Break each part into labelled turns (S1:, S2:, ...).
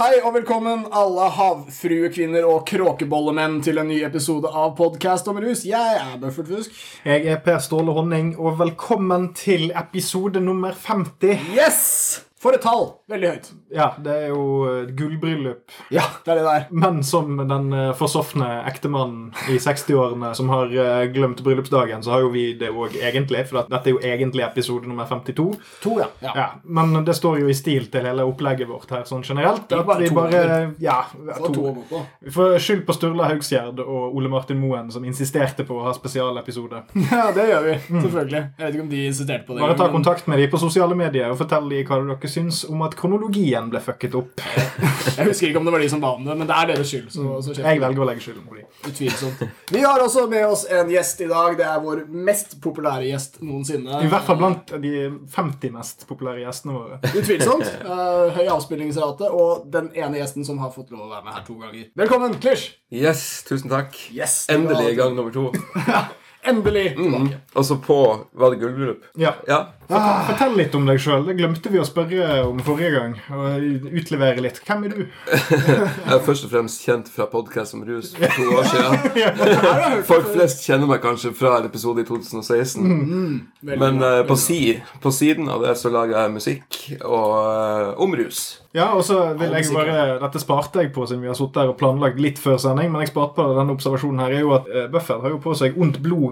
S1: Hei og velkommen alle havfruekvinner og kråkebollemenn til en ny episode av Podcast om rus. Jeg er Bøffert Fusk.
S2: Jeg er Per Ståle Honning, og velkommen til episode nummer 50.
S1: Yes! For et tall! Veldig høyt.
S2: Ja, det er jo et gullbryllup.
S1: Ja, det er det der.
S2: Men som den eh, forsofne ektemannen i 60-årene som har eh, glemt bryllupsdagen, så har jo vi det òg egentlig. For dette er jo egentlig episode nummer 52.
S1: To, ja. ja.
S2: Ja, Men det står jo i stil til hele opplegget vårt her sånn generelt.
S1: Det er
S2: At
S1: bare
S2: vi
S1: to,
S2: bare
S1: eller?
S2: Ja,
S1: to
S2: to. Vi får skyld på Sturla Haugsgjerd og Ole Martin Moen, som insisterte på å ha spesialepisode.
S1: Ja, det gjør vi. Selvfølgelig. Jeg vet ikke om de insisterte på det.
S2: Bare ta kontakt med dem på sosiale medier og fortell dem hva dere syns om at kronologien ble fucket opp.
S1: Jeg husker ikke om det var de som ba om det, men det er deres skyld. Så, så.
S2: Jeg velger å legge skylden på dem.
S1: Utvilsomt. Vi har også med oss en gjest i dag. Det er vår mest populære gjest noensinne.
S2: I hvert fall blant de 50 mest populære gjestene våre.
S1: Utvilsomt. Uh, høy avspillingsrate, og den ene gjesten som har fått lov å være med her to ganger. Velkommen, Klisj!
S3: Yes, tusen takk.
S1: Yes,
S3: Endelig gang nummer to.
S1: Endelig tilbake.
S3: Og så på Var det gullbryllup?
S2: Ja.
S3: Ja.
S2: Fortell, fortell litt om deg sjøl. Det glemte vi å spørre om forrige gang. Og utlevere litt. Hvem er du?
S3: Jeg er først og fremst kjent fra podkast om rus for to år siden. Folk flest kjenner meg kanskje fra en episode i 2016.
S1: Mm.
S3: Men eh, på, si, på siden av det så lager jeg musikk og, uh, om rus.
S2: Ja, og så vil jeg bare Dette sparte jeg på siden vi har sittet her og planlagt litt før sending, men jeg sparte på denne observasjonen her, er jo at uh, Buffett har jo på seg Ondt blod-T-skjorte.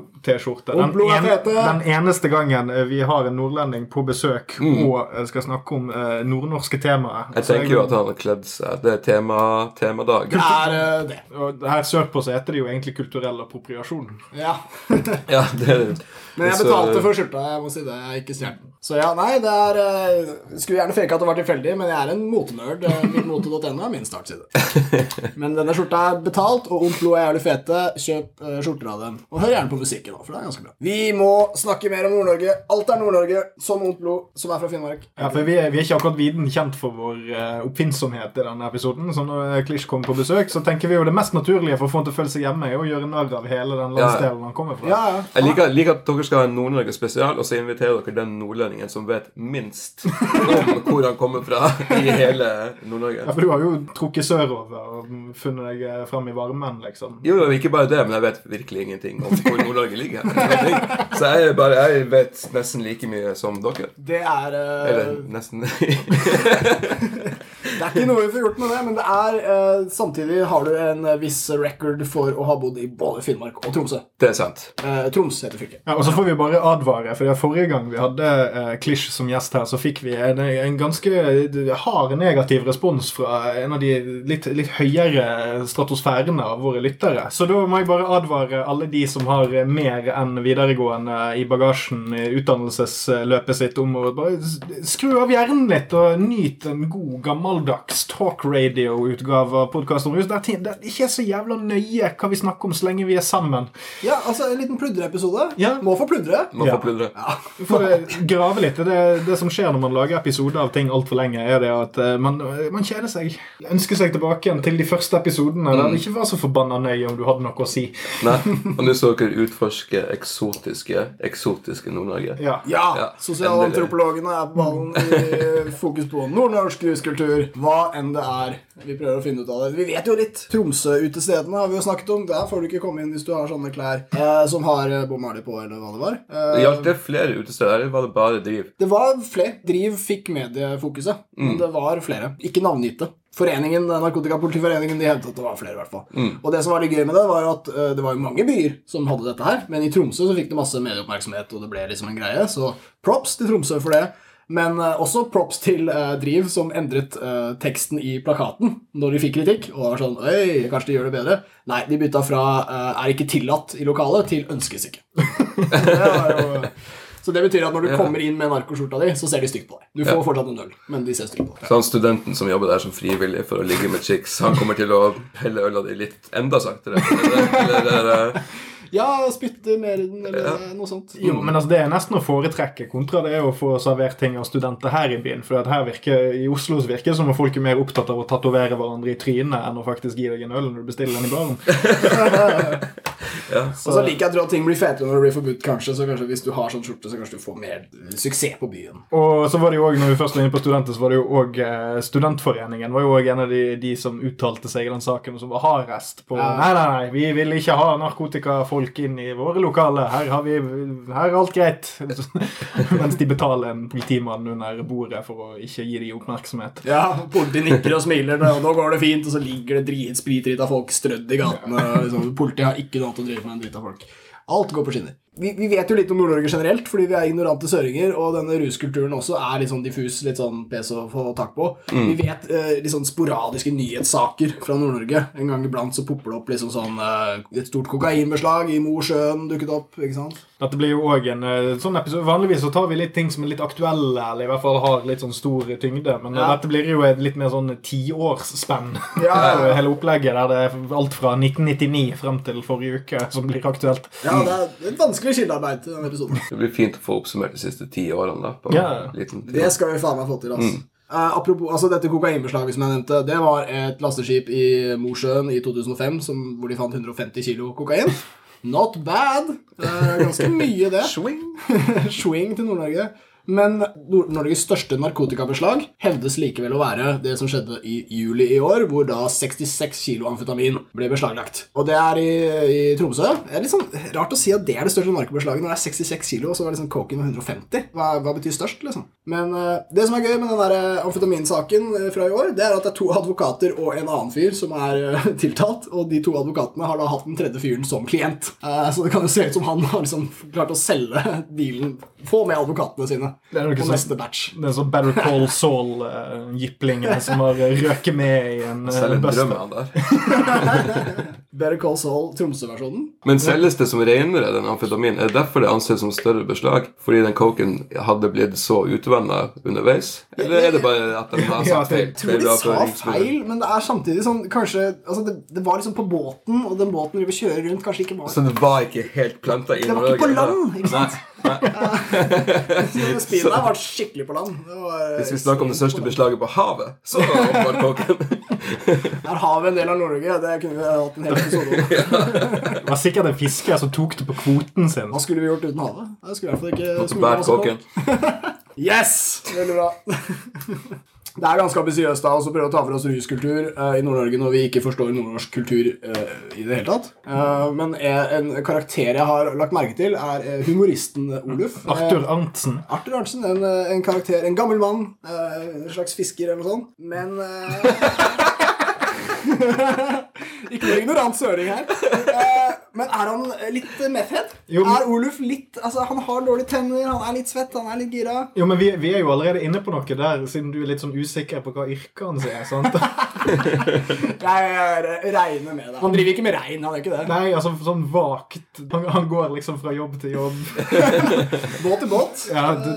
S1: Blod er fete.
S2: den eneste gangen eh, vi har en nordlending på besøk
S3: Mm.
S2: og eh, skal snakke om eh, nordnorske temaer.
S3: Jeg
S2: tenker
S3: tenker jo at han har kledd seg. Det er tema, temadag.
S1: Det er det.
S2: Og her sørpå så heter det jo egentlig kulturell appropriasjon.
S1: Ja.
S3: Ja, det er
S1: Men jeg betalte for skjorta. Jeg må si det. Jeg er ikke stjålet den. Så ja, nei, det er eh, Skulle gjerne fake at det var tilfeldig, men jeg er en motenerd. Eh, Mote.no er min startside. Men denne skjorta er betalt, og Omplo er jævlig fete. Kjøp uh, skjorter av dem. Og hør gjerne på musikken òg, for det er ganske bra. Vi må snakke mer om Nord-Norge. Alt er Nord-Norge, som Omplo, som er fra Finnmark.
S2: Ja, for vi er, vi er ikke akkurat viden kjent for vår uh, oppfinnsomhet i denne episoden. Så når Klisj kommer på besøk, så tenker vi jo det mest naturlige for å få han til å føle seg hjemme, er å gjøre narr av hele den landsdelen han kommer fra.
S1: Ja, ja.
S3: Jeg liker, liker at dere skal ha en Nord-Norge spesial, og så inviterer dere den nordlendingen som vet minst om hvor han kommer fra i hele Nord-Norge.
S2: Ja, for du har jo trukket sørover og funnet deg frem fram i varmen, liksom.
S3: Jo, jo, ikke bare det, men jeg vet virkelig ingenting om hvor Nord-Norge ligger. Så jeg, bare, jeg vet nesten like mye som dere.
S1: Det er uh...
S3: Eller nesten
S1: Det er ikke noe vi får gjort med det, men det er eh, samtidig har du en eh, viss record for å ha bodd i både Finnmark og Tromsø.
S3: Det er sant.
S1: Eh, Troms heter fylket.
S2: Ja, og så får vi bare advare, for Forrige gang vi hadde eh, Klisj som gjest her, så fikk vi en, en ganske hard negativ respons fra en av de litt, litt høyere stratosfærene av våre lyttere. Så da må jeg bare advare alle de som har mer enn videregående i bagasjen i utdannelsesløpet sitt, om å bare skru av hjernen litt og nyt en god, gammeldags talk radio-utgave av podkast om rus. Der det ikke er så jævla nøye hva vi snakker om så lenge vi er sammen.
S1: Ja, altså En liten pludreepisode.
S2: Ja.
S1: Må få pludre.
S3: Må
S2: Ja.
S3: få pludre.
S2: Ja. får eh, grave litt. Det, det som skjer når man lager episoder av ting altfor lenge, er det at eh, man, man kjeder seg. Ønsker seg tilbake igjen til de første episodene der det ikke var så forbanna nøye om du hadde noe å si.
S3: Nei, og nå skal dere utforske eksotiske, eksotiske Nord-Norge.
S2: Ja.
S1: Ja,
S3: Ja,
S1: Sosialantropologene er på ballen i fokus på nordnorsk ruskultur. Hva enn det er. Vi prøver å finne ut av det. Vi vet jo litt. Tromsø-utestedene har vi jo snakket om. Der får du ikke komme inn hvis du har sånne klær eh, som har eh, på, eller hva det var. Eh,
S3: Gjaldt det flere utesteder, eller var det bare driv?
S1: Det var flere. Driv fikk mediefokuset. Men det var flere. Ikke navngitte. Foreningen, Narkotikapolitiforeningen de hevdet at det var flere. i hvert fall. Og det som var litt gøy med det, var jo at uh, det var jo mange byer som hadde dette her. Men i Tromsø så fikk det masse medieoppmerksomhet, og det ble liksom en greie. Så props til Tromsø for det. Men eh, også props til eh, Driv, som endret eh, teksten i plakaten når de fikk kritikk. Og var sånn Oi, kanskje de gjør det bedre? Nei, de bytta fra 'er ikke tillatt i lokalet' til 'ønskes ikke'. det. Så det betyr at når du kommer inn med narkoskjorta di, så ser de stygt på deg. Du får fortsatt en øl, men de ser stygt på deg.
S3: Så han studenten som jobber der som frivillig for å ligge med chicks, han kommer til å helle øla di litt enda saktere? Eller, eller,
S1: Ja, spytte mer i den, eller noe sånt.
S2: Jo, men altså, det er nesten å foretrekke kontra det er å få servert ting av studenter her i byen. For at her virker, I Oslo virker det som om folk er mer opptatt av å tatovere hverandre i trynet enn å faktisk gi deg en øl når du bestiller den i baren.
S1: Og så liker jeg å tro at ting blir fetere når det blir forbudt, kanskje. Så kanskje hvis du har sånn skjorte, så kanskje du får mer suksess på byen.
S2: Og så var det jo også, når vi først var inne på studenter, så var det jo også eh, Studentforeningen var jo også en av de, de som uttalte seg i den saken, og som var hardest på
S1: Ja.
S2: Nei, nei, nei, vi vil ikke ha narkotikafolk inn i våre lokaler. Her, har vi, her er alt greit. Mens de betaler en politimann under bordet for å ikke gi dem oppmerksomhet.
S1: Ja, Politiet nikker og smiler, og nå går det fint, og så ligger det drit, spritdrita folk strødd i gatene. Liksom, politiet har ikke noe annet å drive med en dritt av folk. Alt går på skinner. Vi, vi vet jo litt om Nord-Norge generelt, fordi vi er ignorante søringer, og denne ruskulturen også er litt sånn diffus, litt sånn pes å få tak på. Vi vet eh, litt sånn sporadiske nyhetssaker fra Nord-Norge. En gang iblant så popper det opp liksom sånn eh, Et stort kokainbeslag i Mosjøen dukket opp, ikke sant?
S2: Dette blir jo også en eh, sånn episode Vanligvis så tar vi litt ting som er litt aktuelle, eller i hvert fall har litt sånn stor tyngde. Men eh,
S1: Ja.
S2: dette blir jo et litt mer sånn tiårsspenn.
S1: Ja.
S2: på Hele opplegget der det er alt fra 1999 frem til forrige uke som blir aktuelt.
S1: Ja, det er et vanskelig skillearbeid til denne episoden.
S3: Det blir fint å få oppsummert de siste ti årene. da på
S2: Ja.
S3: liten tid.
S1: Det skal vi faen meg få til. Altså. Eh, apropos altså dette kokainbeslaget som jeg nevnte, det var et lasteskip i Mosjøen i 2005 som, hvor de fant 150 kilo kokain. Not bad. Det er ganske mye, det.
S3: Swing!
S1: Swing til Nord-Norge. Men Nord-Norges største narkotikabeslag hevdes likevel å være det som skjedde i juli i år, hvor da 66 kilo amfetamin ble beslaglagt. Og det er i, i Tromsø. Det er litt sånn rart å si at det er det største narkobeslaget når det er 66 kilo, og så var liksom coken 150. Hva, hva betyr størst, liksom? Men eh, det som er gøy med den der eh, amfetaminsaken eh, fra i år, det er at det er to advokater og en annen fyr som er tiltalt, og de to advokatene har da hatt den tredje fyren som klient. Så det kan jo se ut som han har liksom klart å selge dealen, få med advokatene sine
S2: Det er
S1: på
S2: som,
S1: neste batch.
S2: Det er sånn Better Call Saul-jiplingen som har røket med i en uh, buster.
S3: er.
S1: Better Call Saul, Tromsø-versjonen.
S3: Men selges det som renere den amfetamin? Er det derfor det anses som større beslag? Fordi den coken hadde blitt så utvanna underveis? Eller er det bare at de har sagt feil?
S2: jeg
S1: tror de sa feil, men det er samtidig sånn kanskje altså det, det var liksom på båten, og den båten vi kjører rundt, kanskje ikke var
S3: Så det var ikke helt planta inn?
S1: Det var ikke på land, ikke sant? Speeden der ble skikkelig på land. Det var,
S3: Hvis vi snakker om det største beslaget på havet, så var kåken.
S1: Er havet en del av Nord-Norge? Det kunne vi hatt en hel episode om.
S2: Det var sikkert en fisker som tok det på kvoten sin.
S1: Hva skulle vi gjort uten havet? Jeg skulle i hvert fall ikke Yes! Veldig bra. Det er ganske ambisiøst da, å prøve å ta for oss ruskultur uh, i Nord-Norge når vi ikke forstår nordnorsk kultur uh, i det hele tatt. Uh, men en karakter jeg har lagt merke til, er humoristen Oluf.
S2: Arthur Arntzen.
S1: Arthur Arntzen, en, en karakter, en gammel mann, en slags fisker eller noe sånt. Men Ikke noe ignorant søring her. Eh, men er han litt meth-head?
S2: Jo, men-
S1: Er Oluf litt Altså, han har dårlige tenner, han er litt svett, han er litt gira.
S2: Jo, men vi, vi er jo allerede inne på noe der, siden du er litt sånn usikker på hva yrket hans er. sant?
S1: Jeg regner med det. Han driver ikke med regn, han gjør ikke det.
S2: Nei, altså sånn vagt. Han, han går liksom fra jobb til jobb.
S1: Båt til båt.
S2: Ja, det,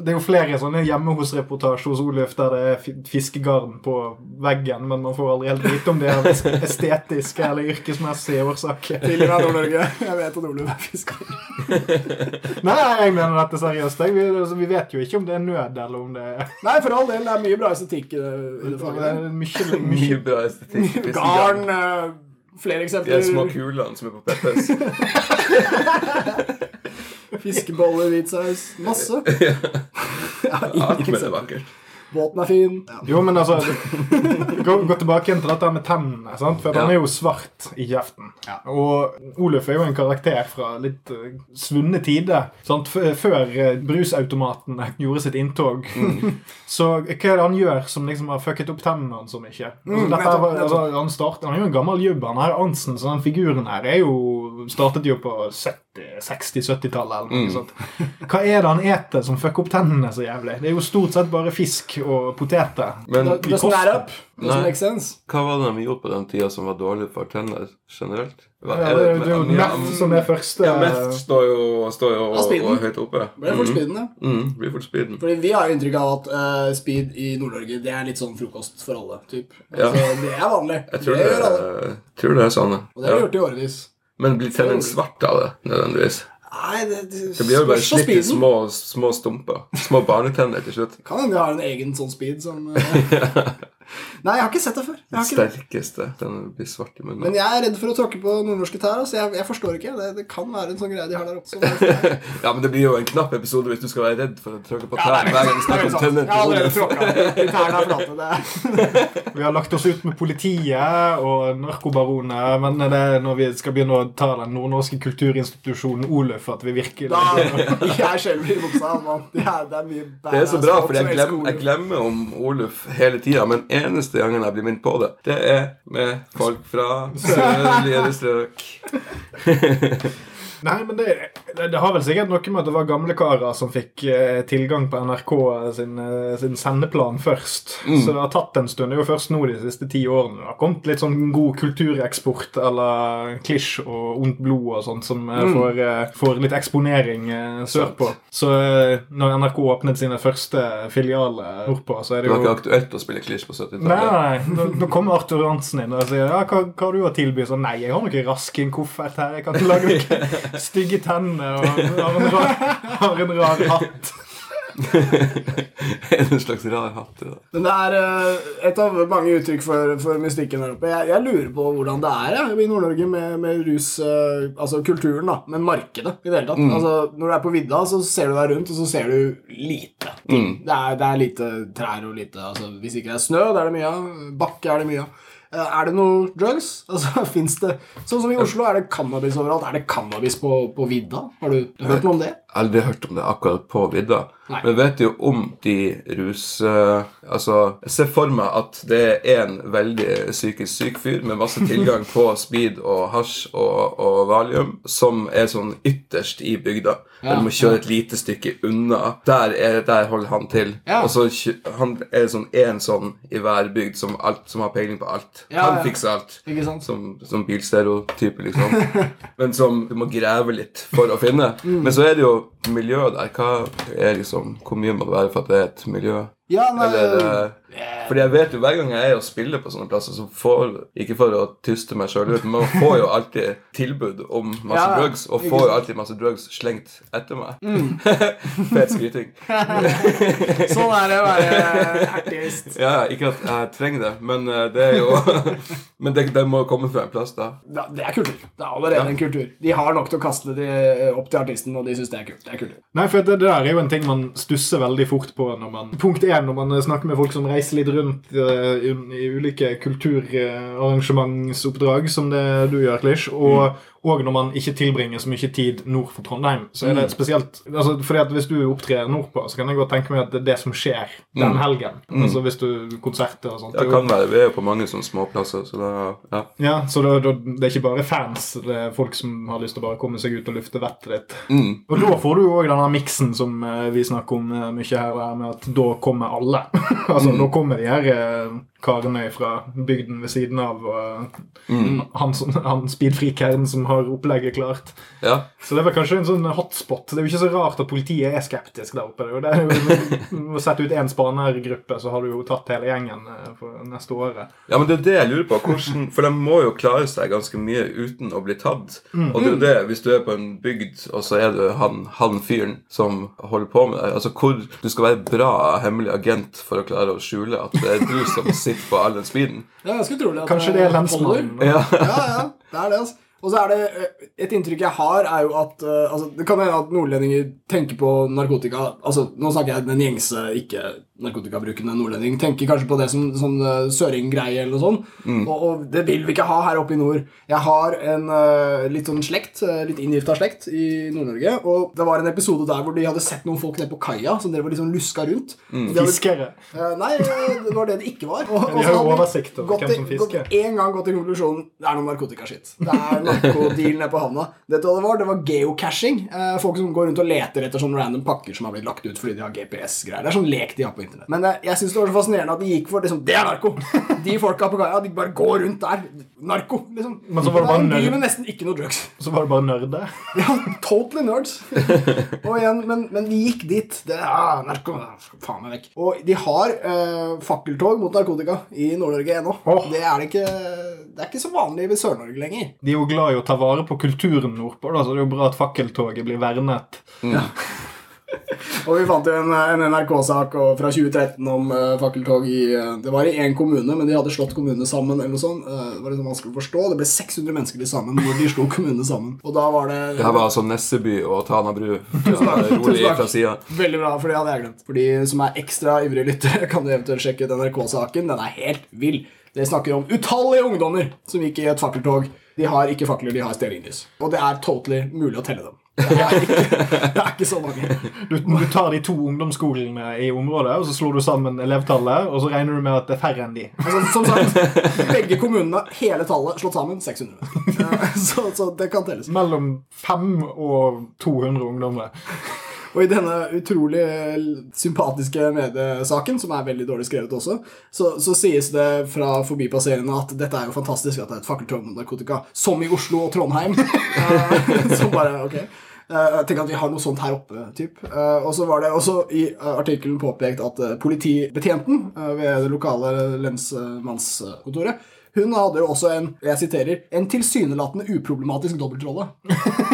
S2: det er jo flere sånne hjemme hos-reportasjer hos Oluf der det er fiskegarn på veggen, men man får aldri helt vite om det er estetiske eller yrkesmessige årsaker.
S1: Til og med Nord-Norge. Jeg vet at Oluf er fisker.
S2: Nei, jeg mener dette seriøst. Jeg, vi, altså, vi vet jo ikke om det er nød, eller om det er
S1: Nei, for all del, det er mye bra estetikk i det, i det faget.
S2: er mye, mye
S3: Mye bra estetikk.
S1: Garn, Flere
S3: eksempler. De små kulene som er på Peppes.
S1: Fiskeboller, hvit saus. Masse.
S3: Alt med det vakkert.
S1: Båten er fin. Ja.
S2: Jo, men altså Gå, gå tilbake igjen til dette med tennene. sant? For
S3: Ja.
S2: han er jo svart i kjeften.
S1: Ja.
S2: Og Oluf er jo en karakter fra litt uh, svunne tider. Sant? F før uh, brusautomatene gjorde sitt inntog.
S3: Mm.
S2: Så hva er det han gjør som liksom har fucket opp tennene hans så mye? Altså,
S1: Mm,
S2: dette var, altså, han, startet, han er jo en gammel jubb. Han her Ansen, så den figuren her er jo startet jo på 60-70-tallet eller noe
S3: Mm.
S2: sånt. Hva er det han eter som fucker opp tennene så jævlig? Det er jo stort sett bare fisk og poteter.
S3: Men
S1: Doesn't add up. Doesn't make sense.
S3: hva var det de gjorde på den tida som var dårlig for tenner generelt? Hva-
S2: Ja,
S3: er
S2: det, det er jo meth som er første
S3: Ja, meth står jo, står jo og, og høyt oppe.
S1: Blir fort speeden, ja.
S3: Mm, blir fort speeden.
S1: Fordi vi har inntrykk av at uh, speed i Nord-Norge det er litt sånn frokost for alle. Typ.
S3: Ja.
S1: Altså, det er vanlig.
S3: Jeg tror
S1: det
S3: det,
S1: er,
S3: tror det er sånn.
S1: Og det har vi
S3: Ja.
S1: gjort i årevis.
S3: Men blir tennene svarte av det nødvendigvis?
S1: Nei, det, det,
S3: Det blir jo bare slitt i små, små stumper. Små barnetenner til slutt.
S1: Kan hende de har en egen sånn speed som eh, Nei, jeg har ikke sett det før. Jeg har ikke det.
S3: Sterkeste. Den blir svart i munnen.
S1: Men jeg er redd for å tråkke på nordnorske tær. Altså. Jeg, jeg forstår ikke. Det, det kan være en sånn greie de har der oppe.
S3: Ja, men det blir jo en knapp episode hvis du skal være redd for å tråkke på
S1: Ja,
S3: tær
S1: det er-
S3: hver gang vi snakker om
S1: det er
S3: tenner.
S1: Jeg har allerede tråkka. Tærne er flate. Det
S2: Vi har lagt oss ut med politiet og narkobaroner, men det er når vi skal begynne å ta den nordnorske kulturinstitusjonen Oluf, at vi virkelig
S1: Da Jeg skjelver i buksa. Det er, det er mye
S3: Det er så bra, for jeg, glem, jeg glemmer om Oluf hele tida, men eneste gangen jeg blir minnet på det, det er med folk fra sørlige strøk.
S2: Nei, men det, det, har vel sikkert noe med at det var gamle karer som fikk eh, tilgang på NRK sin, eh, sin sendeplan først. Så det har tatt en stund. Det er jo først nå de siste ti årene det har kommet litt sånn god kultureksport eller Klisj og Ondt blod og sånt som mm. får, eh, får litt eksponering eh, sørpå. Så eh, når NRK åpnet sine første filialer nordpå, så er
S3: Det jo
S2: det
S3: var ikke aktuelt å spille klisj på 70-tallet.
S2: nei, nå, nå kommer Arthur Hansen inn og sier ja, hva, hva har du å tilby? Så nei, jeg har noe rask i en koffert her. Jeg kan ikke lage noe stygge tennene og har en rar, har en rar hatt.
S3: en slags rar hatt. Ja.
S1: Men det er uh, et av mange uttrykk for, for mystikken der oppe. Jeg, jeg lurer på hvordan det er jeg, i Nord-Norge med, med rus uh, Altså kulturen, da. Men markedet i det hele tatt. Altså, når du er på vidda, så ser du deg rundt, og så ser du lite. Det, er, det er lite trær og lite altså, Hvis ikke det er snø, det er det mye av. Bakke er det mye av. Eh, Er det noe drugs? Altså, det Sånn som i Oslo, er det cannabis overalt. Er det cannabis på, på vidda? Har du, du hørt noe om det?
S3: Aldri hørt om det akkurat på vidda.
S1: Nei.
S3: Men vet jo om de rus... Uh, altså, jeg ser for meg at det er en veldig psykisk syk fyr med masse tilgang på speed og hasj og, og valium, som er sånn ytterst i bygda.
S1: Ja,
S3: du må kjøre et lite stykke unna. Der, er, der holder han til.
S1: Ja.
S3: Og så han er sånn en sånn i hver bygd som, alt, som har peiling på alt.
S1: Ja,
S3: han fikser alt. Som, som bilstereotype, liksom. Men som du må grave litt for å finne. Men så er det jo miljøet der. Hva er liksom, Hvor mye må det være for at det er et miljø?
S1: Ja, nei,
S3: Eller eh, Fordi jeg vet jo hver gang jeg er og spiller på sånne plasser, så får Ikke for å tyste meg sjøl ut, men man får jo alltid tilbud om masse
S1: Ja,
S3: drugs, og får jo alltid masse drugs slengt etter meg. Fet skryting.
S1: Sånn er det å være artist.
S3: Ja, ikke at jeg trenger det, men eh, det er jo Men det, det må komme fra en plass, da.
S1: Ja, det er kultur. Det er allerede en kultur. De har nok til å kaste det eh, opp til artisten, og de syns det er kult. Det er kultur.
S2: Nei, for det, det der er jo en ting man stusser veldig fort på når man Punkt én, når man snakker med folk som reiser litt rundt eh, i, ulike kulturarrangementsoppdrag, som det du gjør, Klish, og, og når man ikke tilbringer så mye tid nord for Trondheim, så er det spesielt altså, fordi at Hvis du opptrer nordpå, så kan jeg godt tenke meg at det er det som skjer den helgen. Altså hvis du konserter og sånt.
S3: Det kan være. Vi er jo på mange sånne småplasser, så da Ja.
S2: ja, så da, da, det er ikke bare fans, det er folk som har lyst til å bare komme seg ut og lufte vettet ditt.
S3: Mm.
S2: Og da får du jo òg denne miksen som eh, vi snakker om eh, mye her, med at da kommer alle. altså, Da kommer de her eh, karene fra bygden ved siden av, og mm. han, han speedfreakeren som har opplegget klart.
S3: ja.
S2: Så det var kanskje en sånn hotspot. Det er jo ikke så rart at politiet er skeptisk der oppe. Det er jo, Å sette ut én spanergruppe, så har du jo tatt hele gjengen eh, for neste året.
S3: Ja, men det er det jeg lurer på. Hvordan, for de må jo klare seg ganske mye uten å bli tatt. Og det er jo det, hvis du er på en bygd, og så er du han, han fyren som holder på med det Altså hvor Du skal være bra hemmelig agent for å klare å skjule at det er du som sitter på all den speeden.
S1: Det er ganske trolig at
S2: Kanskje det er lensmannen.
S3: Ja.
S1: Ja, ja, det er det, altså. Og så er det eh, Et inntrykk jeg har, er jo at uh, altså, Det kan hende at nordlendinger tenker på narkotika Altså, Nå snakker jeg den gjengse ikke-narkotikabrukende nordlending. Tenker kanskje på det som sånn uh, søringgreie eller noe sånt. Og, og det vil vi ikke ha her oppe i nord. Jeg har en uh, litt sånn slekt, litt inngifta slekt i Nord-Norge. Og det var en episode der hvor de hadde sett noen folk nede på kaia som drev og liksom luska rundt. Mm. hadde-
S2: Fiskere.
S1: Nei, det var det det ikke var. Og,
S2: De
S1: og så
S2: har jo oversikt over hvem som fisker.
S1: Gått en gang gått til konklusjonen det er noe narkotikaskitt. Det er narkodeal nede på havna. Det var? Det var geocaching. Eh, folk som går rundt og leter etter sånne random pakker som har blitt lagt ut fordi de har GPS-greier. Det er sånn lek de har på internett. Men eh, jeg syns det var så fascinerende at de gikk for liksom, Det er narko! De folka på kaia, de bare går rundt der. Narko, liksom.
S2: Men så var det bare
S1: er
S2: nerd.
S1: Men nesten ikke noe drugs.
S2: Så var det bare nerder.
S1: Ja, totally nerds. og igjen, men, men vi gikk dit. Det er narko, faen meg vekk. Og de har eh, fakkeltog mot narkotika i Nord-Norge ennå.
S2: Oh.
S1: Det er det ikke Det er ikke så vanlig ved Sør-Norge lenger.
S2: De er jo glad glad i å ta vare på kulturen nordpå, da, så det er jo bra at fakkeltoget blir vernet.
S1: Og vi fant jo en, en NRK-sak fra 2013 om uh, fakkeltog i uh, Det var i én kommune, men de hadde slått kommunene sammen. eller noe sånt. Uh, det var litt vanskelig å forstå. Det ble 600 mennesker til sammen når de slo kommunene sammen. Og da var det
S3: Det her var altså Nesseby og Tana bru.
S1: takk.
S3: Rolig fra sida.
S1: Veldig bra, for det hadde jeg glemt. For de som er ekstra ivrige lyttere, kan du eventuelt sjekke ut NRK-saken. Den er helt vill. Det snakker om utallige ungdommer som gikk i et fakkeltog. De har ikke fakler, de har stearinlys. Og det er totally mulig å telle dem. Det er ikke, det er ikke så mange.
S2: Du, du tar de to ungdomsskolene i området, og så slår du sammen elevtallet, og så regner du med at det er færre enn de.
S1: Altså, som sagt, begge kommunene, hele tallet slått sammen, 600. Eh, Så, så det kan telles.
S2: Mellom 5 og 200 ungdommer.
S1: Og i denne utrolig sympatiske mediesaken, som er veldig dårlig skrevet også, så, så sies det fra forbipasserende at dette er jo fantastisk at det er et fakkeltog med narkotika, som i Oslo og Trondheim. så bare, ok. Uh, Tenk at vi har noe sånt her oppe, typ. Uh, Og så var det også i uh, artikkelen påpekt at eh, politibetjenten eh, ved det lokale lensmannskontoret hun hadde jo også en jeg siterer, en tilsynelatende uproblematisk dobbeltrolle.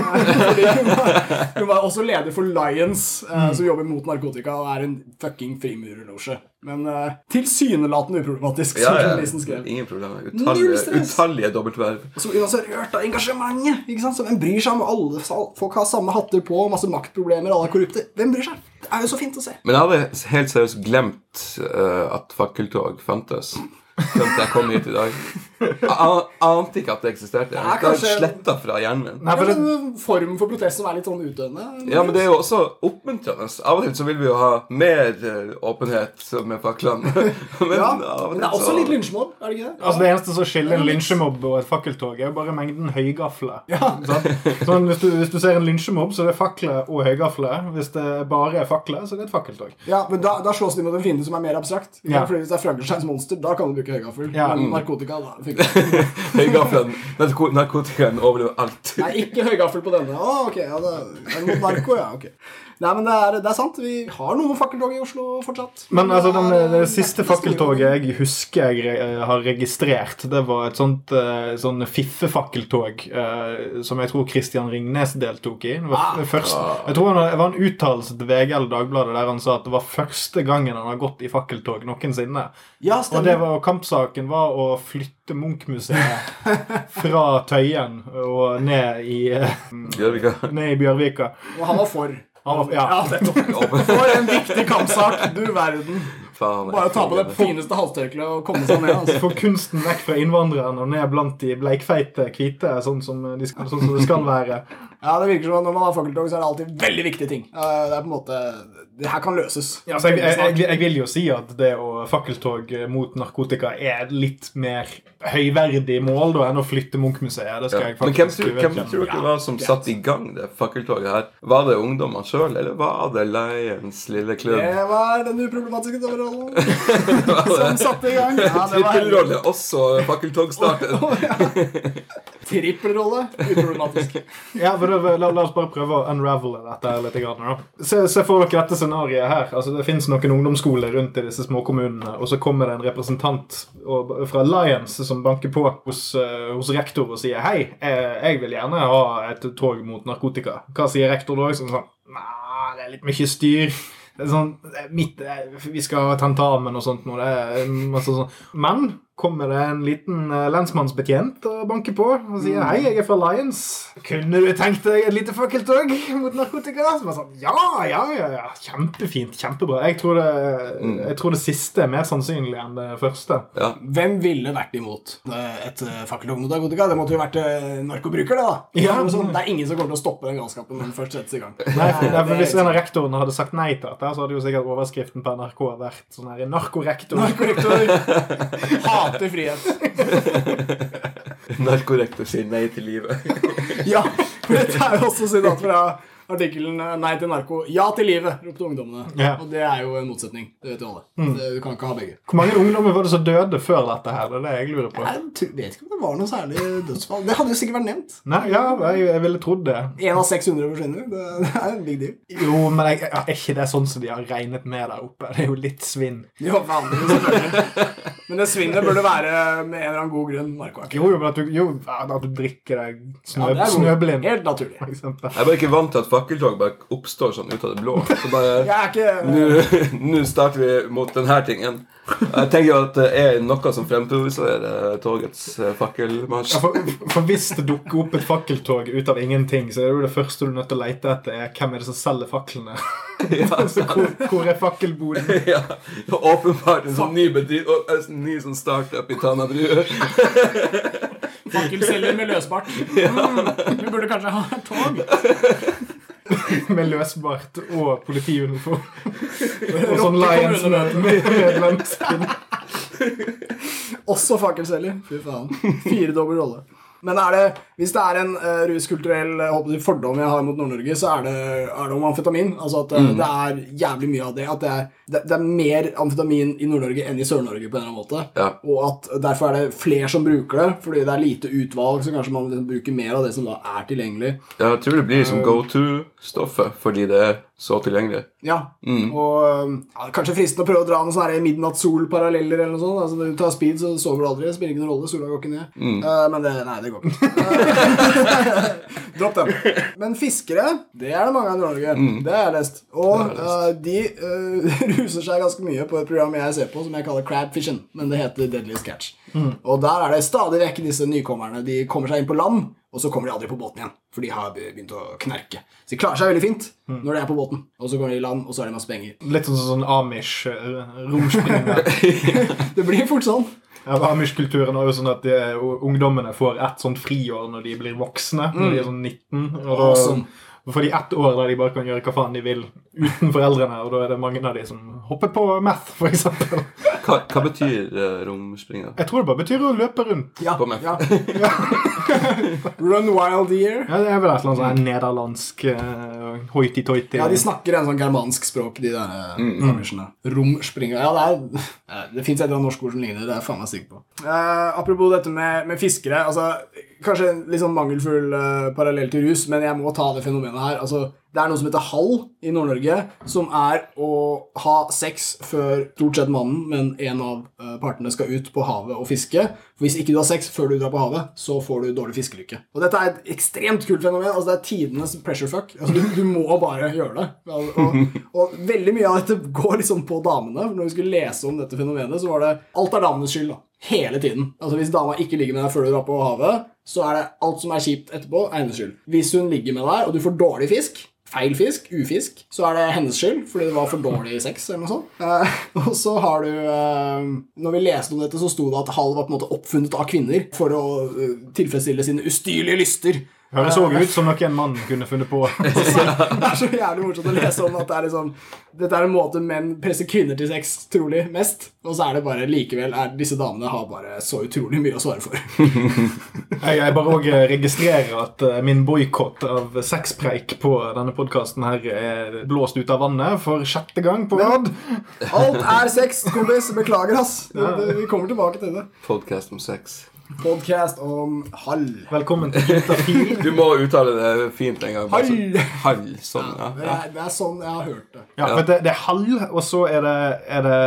S1: Hun var, hun var også leder for Lions, eh, som jobber mot narkotika, og er en fucking frimurerlosje. Men eh, tilsynelatende uproblematisk, som
S3: ja.
S1: journalisten skrev.
S3: Ingen problemer.
S1: Null
S3: Utallige, utallige dobbeltverv.
S1: Så hun var rørt av engasjementet. ikke sant? Så Hvem bryr seg om alle folk har samme hatter på, masse maktproblemer, alle er korrupte? Hvem bryr seg? Det er jo så fint å se.
S3: Men jeg hadde helt seriøst glemt uh, at fakkeltog fantes. Til jeg kom hit i dag. Ante ikke at det eksisterte.
S1: er
S3: Det er
S1: kanskje-
S3: sletta fra hjernen min.
S2: Nei, for
S1: en form for protest som er litt sånn utdøende.
S3: Ja, men det er jo også oppmuntrende. Av og til så vil vi jo ha mer eh, åpenhet med faklene. Men
S1: Ja, men det er også
S3: så
S1: litt lynsjmobb, er det ikke det?
S2: altså det eneste som skiller en lynsjemobb og et fakkeltog, er jo bare mengden høygafler.
S1: Ja.
S2: Sånn, hvis, du, hvis du ser en lynsjemobb, så er det fakler og høygafler. Hvis det bare er fakler, så er det et fakkeltog.
S1: Ja, men da, da slås de mot en fiende som er mer abstrakt.
S2: Ja.
S1: Fordi Hvis det er Frankensteins monster, da kan du bruke høygaffel.
S2: Ja.
S1: Men narkotika, da fikk du
S3: Høygaflene narko Narkotikaen overlever alt.
S1: Nei, ikke høygaffel på denne. Å, ok, ja, det er noe narko, ja, ok. Nei, men det er, det er sant. Vi har noen fakkeltog i Oslo fortsatt.
S2: Men altså, den,
S1: det,
S2: det
S1: eh,
S2: siste
S1: nesten
S2: fakkeltoget jeg husker jeg eh, har registrert, det var et sånt eh, sånn fiffefakkeltog som jeg tror Christian Ringnes deltok i. Det var
S1: Ah.
S2: først, jeg tror han, Det var en uttalelse til VG eller Dagbladet der han sa at det var første gangen han har gått i fakkeltog noensinne.
S1: Ja,
S2: Og det var, kampsaken var å flytte Munch-museet fra Tøyen og ned i, ned i Bjørvika.
S1: Og han var for.
S2: Han ja.
S1: For en viktig kampsak, du verden.
S3: Faen.
S1: Bare ta på det fineste halstørkleet og komme seg ned. Altså.
S2: Få kunsten vekk fra innvandrerne og ned blant de bleikfeite hvite, sånn som, de skal, sånn som det skal være.
S1: Ja, det virker som at Når man har fakkeltog, så er det alltid veldig viktige ting. Det er på en måte Det her kan løses.
S2: Ja, jeg, jeg, jeg, jeg vil jo si at det å fakkeltog mot narkotika er litt mer høyverdig mål da enn å flytte Munch-museet. Det skal
S3: Ja.
S2: jeg
S3: Men hvem,
S2: faktisk
S3: tror- hvem
S2: vedkjenne.
S3: tror dere var som satte i gang det fakkeltoget her? Var det ungdommer sjøl, eller var det Lions lille klubb?
S1: Det var den uproblematiske dommerrollen som satte i gang. Ja, det var
S3: Trippelrolle, også fakkeltogstarter.
S1: Trippelrolle. Uproblematisk.
S2: Ja, for det, la, la oss bare prøve å unravele dette litt. Grann. Se, se for dere dette scenarioet her. Altså, det fins noen ungdomsskoler rundt i disse småkommunene, og så kommer det en representant og, fra Lions som banker på hos, eh, hos rektor og sier hei, eh, jeg vil gjerne ha et tog mot narkotika. Hva sier rektor da? Sånn, sånn, Nei, det er litt mye styr. Sånn, midt, Vi skal ha tentamen og sånt nå. Det er masse sånn. Men kommer det en liten eh, lensmannsbetjent og banker på og sier hei, jeg er fra Lions. Kunne du tenkt deg et lite fakkeltog mot narkotika? Så er sånn, ja, ja, ja, ja. Kjempefint. Kjempebra. Jeg tror, det, jeg tror det siste er mer sannsynlig enn det første.
S3: Ja.
S1: Hvem ville vært imot eh, et eh, fakkeltog mot narkotika? Det måtte jo vært narkobruker narkobrukere, da.
S2: Ja.
S1: Det er sånn, det er ingen som kommer til å stoppe den galskapen når den først settes i gang.
S2: Nei, for,
S1: Det-
S2: for Hvis en av rektorene hadde sagt nei til dette, så hadde jo sikkert overskriften på NRK vært sånn her narkorektor.
S1: Narkorektor hater frihet.
S3: Narkorektor sier nei til livet.
S1: Ja, for dette er jo også sitat fra artikkelen eh, 'Nei til narko, ja til livet', ropte ungdommene.
S2: Ja.
S1: Og det er jo en motsetning. Det vet jo alle. Mm. du kan ikke ha begge.
S2: Hvor mange ungdommer var det som døde før dette her? Det er det jeg lurer på.
S1: Jeg vet ikke om det var noe særlig dødsfall. Det hadde jo sikkert vært nevnt.
S2: Nei, ja, jeg, jeg ville trodd det.
S1: Én av 600 forsvinner. Det det er en big deal.
S2: Jo, men jeg, er ikke det sånn som de har regnet med der oppe? Det er jo litt svinn.
S1: Jo, vanlig, selvfølgelig. Men det svinnet burde være med en eller annen god grunn narkoak.
S2: Jo, jo, men at du, jo, at du drikker deg snø,
S1: Ja,
S2: snøblind,
S1: Helt naturlig.
S3: Jeg er bare ikke vant til at fakkeltog bare oppstår sånn ut av det blå. Så bare
S1: ikke
S3: Nå starter vi mot denne tingen. Jeg tenker jo at det er noe som fremprovoserer togets eh, fakkelmarsj.
S2: Ja, for, for hvis det dukker opp et fakkeltog ut av ingenting, så er det jo det første du er nødt til å lete etter, er hvem er det som selger faklene. så hvor, hvor er fakkelboden?
S3: Ja, åpenbart en sånn ny bedrift og en ny sånn startup i Tanabru.
S1: fakkelselger med løsbart. Mm, vi burde kanskje ha tog.
S2: Med løsbart og politiuniform. Og sånn Lions-møte.
S1: Også fakkelselger. Fy faen. Firedobbel rolle. Men det, hvis det er en uh, ruskulturell eh, jeg, fordom jeg har mot Nord-Norge, så er det, er det om amfetamin. Altså at mm. det er jævlig mye av det. At det er, det, det er mer amfetamin i Nord-Norge enn i Sør-Norge. på en eller annen måte.
S3: Ja.
S1: Og at derfor er det flere som bruker det, fordi det er lite utvalg, så kanskje man liksom bruker mer av det som da er tilgjengelig.
S3: Ja, jeg tror det blir liksom go to-stoffet fordi det er så tilgjengelig.
S1: Ja, og ja, Kanskje fristende å prøve å dra noen sånne midnattssol-paralleller. eller noe sånt. Altså, Når du tar speed, så sover du aldri. Det spiller ingen rolle. Sola går ikke ned. Eh, men det, nei, det går ikke. Dropp den. Men fiskere, det er det mange av i Norge. Mm. Det har jeg lest. Og uh, de uh, ruser seg ganske mye på et program jeg ser på som jeg kaller Crab Fishing, Men det heter Deadly Sketch. Og der er det stadig vekk disse nykommerne. De kommer seg inn på land, og så kommer de aldri på båten igjen. For de har begynt å knerke. Så de klarer seg veldig fint når de er på båten. Og så går de i land, og så er det masse penger.
S2: Litt sånn sånn Amish-romspring.
S1: Det blir fort sånn.
S2: Ja, Amish-kulturen er jo sånn at de, ungdommene får ett sånt friår når de blir voksne. Når de er sånn 19. Og da
S1: Awesome.
S2: får de ett år der de bare kan gjøre hva faen de vil uten foreldrene. Og da er det mange av de som hopper på meth, f.eks.
S3: Hva, hva betyr uh, romspringer?
S2: Jeg tror det bare betyr å løpe rundt.
S1: Ja,
S3: På meth.
S1: ja. Run wild year.
S2: Ja, Det er vel et eller annet sånn nederlandsk uh, hoity-toity.
S1: Ja, de snakker en sånn germansk språk, de der mm. amisjene. Romspringer. Ja, det er Det fins et eller annet norsk ord som ligner. Det er jeg faen meg sikker på. Uh, apropos dette med, med fiskere. altså Kanskje en litt sånn mangelfull eh, parallell til rus, men jeg må ta det fenomenet her. altså Det er noe som heter hall i Nord-Norge, som er å ha sex før stort sett mannen, men en av eh, partene skal ut på havet og fiske. For Hvis ikke du har sex før du drar på havet, så får du dårlig fiskelykke. Og dette er et ekstremt kult fenomen. altså Det er tidenes pressure fuck. altså Du, du må bare gjøre det. Og, og, og veldig mye av dette går liksom på damene. for Når vi skulle lese om dette fenomenet, så var det alt er damenes skyld. da Hele tiden. Altså Hvis dama ikke ligger med deg før du drar på havet, så er det alt som er kjipt etterpå, er skyld. Hvis hun ligger med deg, og du får dårlig fisk, feil fisk, ufisk, så er det hennes skyld fordi det var for dårlig sex. eller noe sånt. Eh, og så har du eh, Når vi leste om dette, så sto det at Halv var på en måte oppfunnet av kvinner for å eh, tilfredsstille sine ustyrlige lyster.
S2: Høres òg ut som noe en mann kunne funnet på.
S1: Det er så jævlig morsomt å lese om at det er liksom Dette er en måte menn presser kvinner til sex trolig mest, og så er det bare likevel er Disse damene har bare så utrolig mye å svare for.
S2: Jeg, jeg bare òg registrerer at eh, min boikott av sexpreik på denne podkasten her er blåst ut av vannet for sjette gang på rad.
S1: Alt er sex, kompis. Beklager, ass. Det, det, vi kommer tilbake til det.
S3: Podcast om sex.
S1: Podcast om hall.
S2: Velkommen til Juntafil.
S3: Du må uttale det fint en gang.
S1: Hall.
S3: sånn- Hall. Sånn, ja.
S1: Det er, det er sånn jeg har hørt det.
S2: Ja, for det, det er hall, og så er det, er det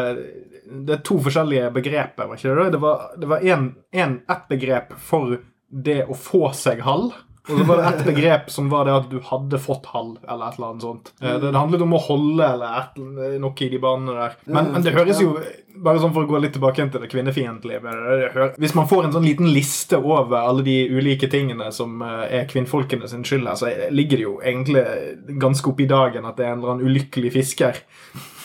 S2: Det er to forskjellige begreper, var ikke det? Det var, det var en, en, ett begrep for det å få seg hall. Og så var det ett begrep som var det at du hadde fått halv, eller et eller annet sånt. Eh, Det, handlet om å holde eller et, noe i de banene der. Men, men det høres jo bare sånn for å gå litt tilbake til det kvinnefiendtlige Hvis man får en sånn liten liste over alle de ulike tingene som eh, er kvinnfolkene sin skyld her, så ligger det jo egentlig ganske oppe i dagen at det er en eller annen ulykkelig fisker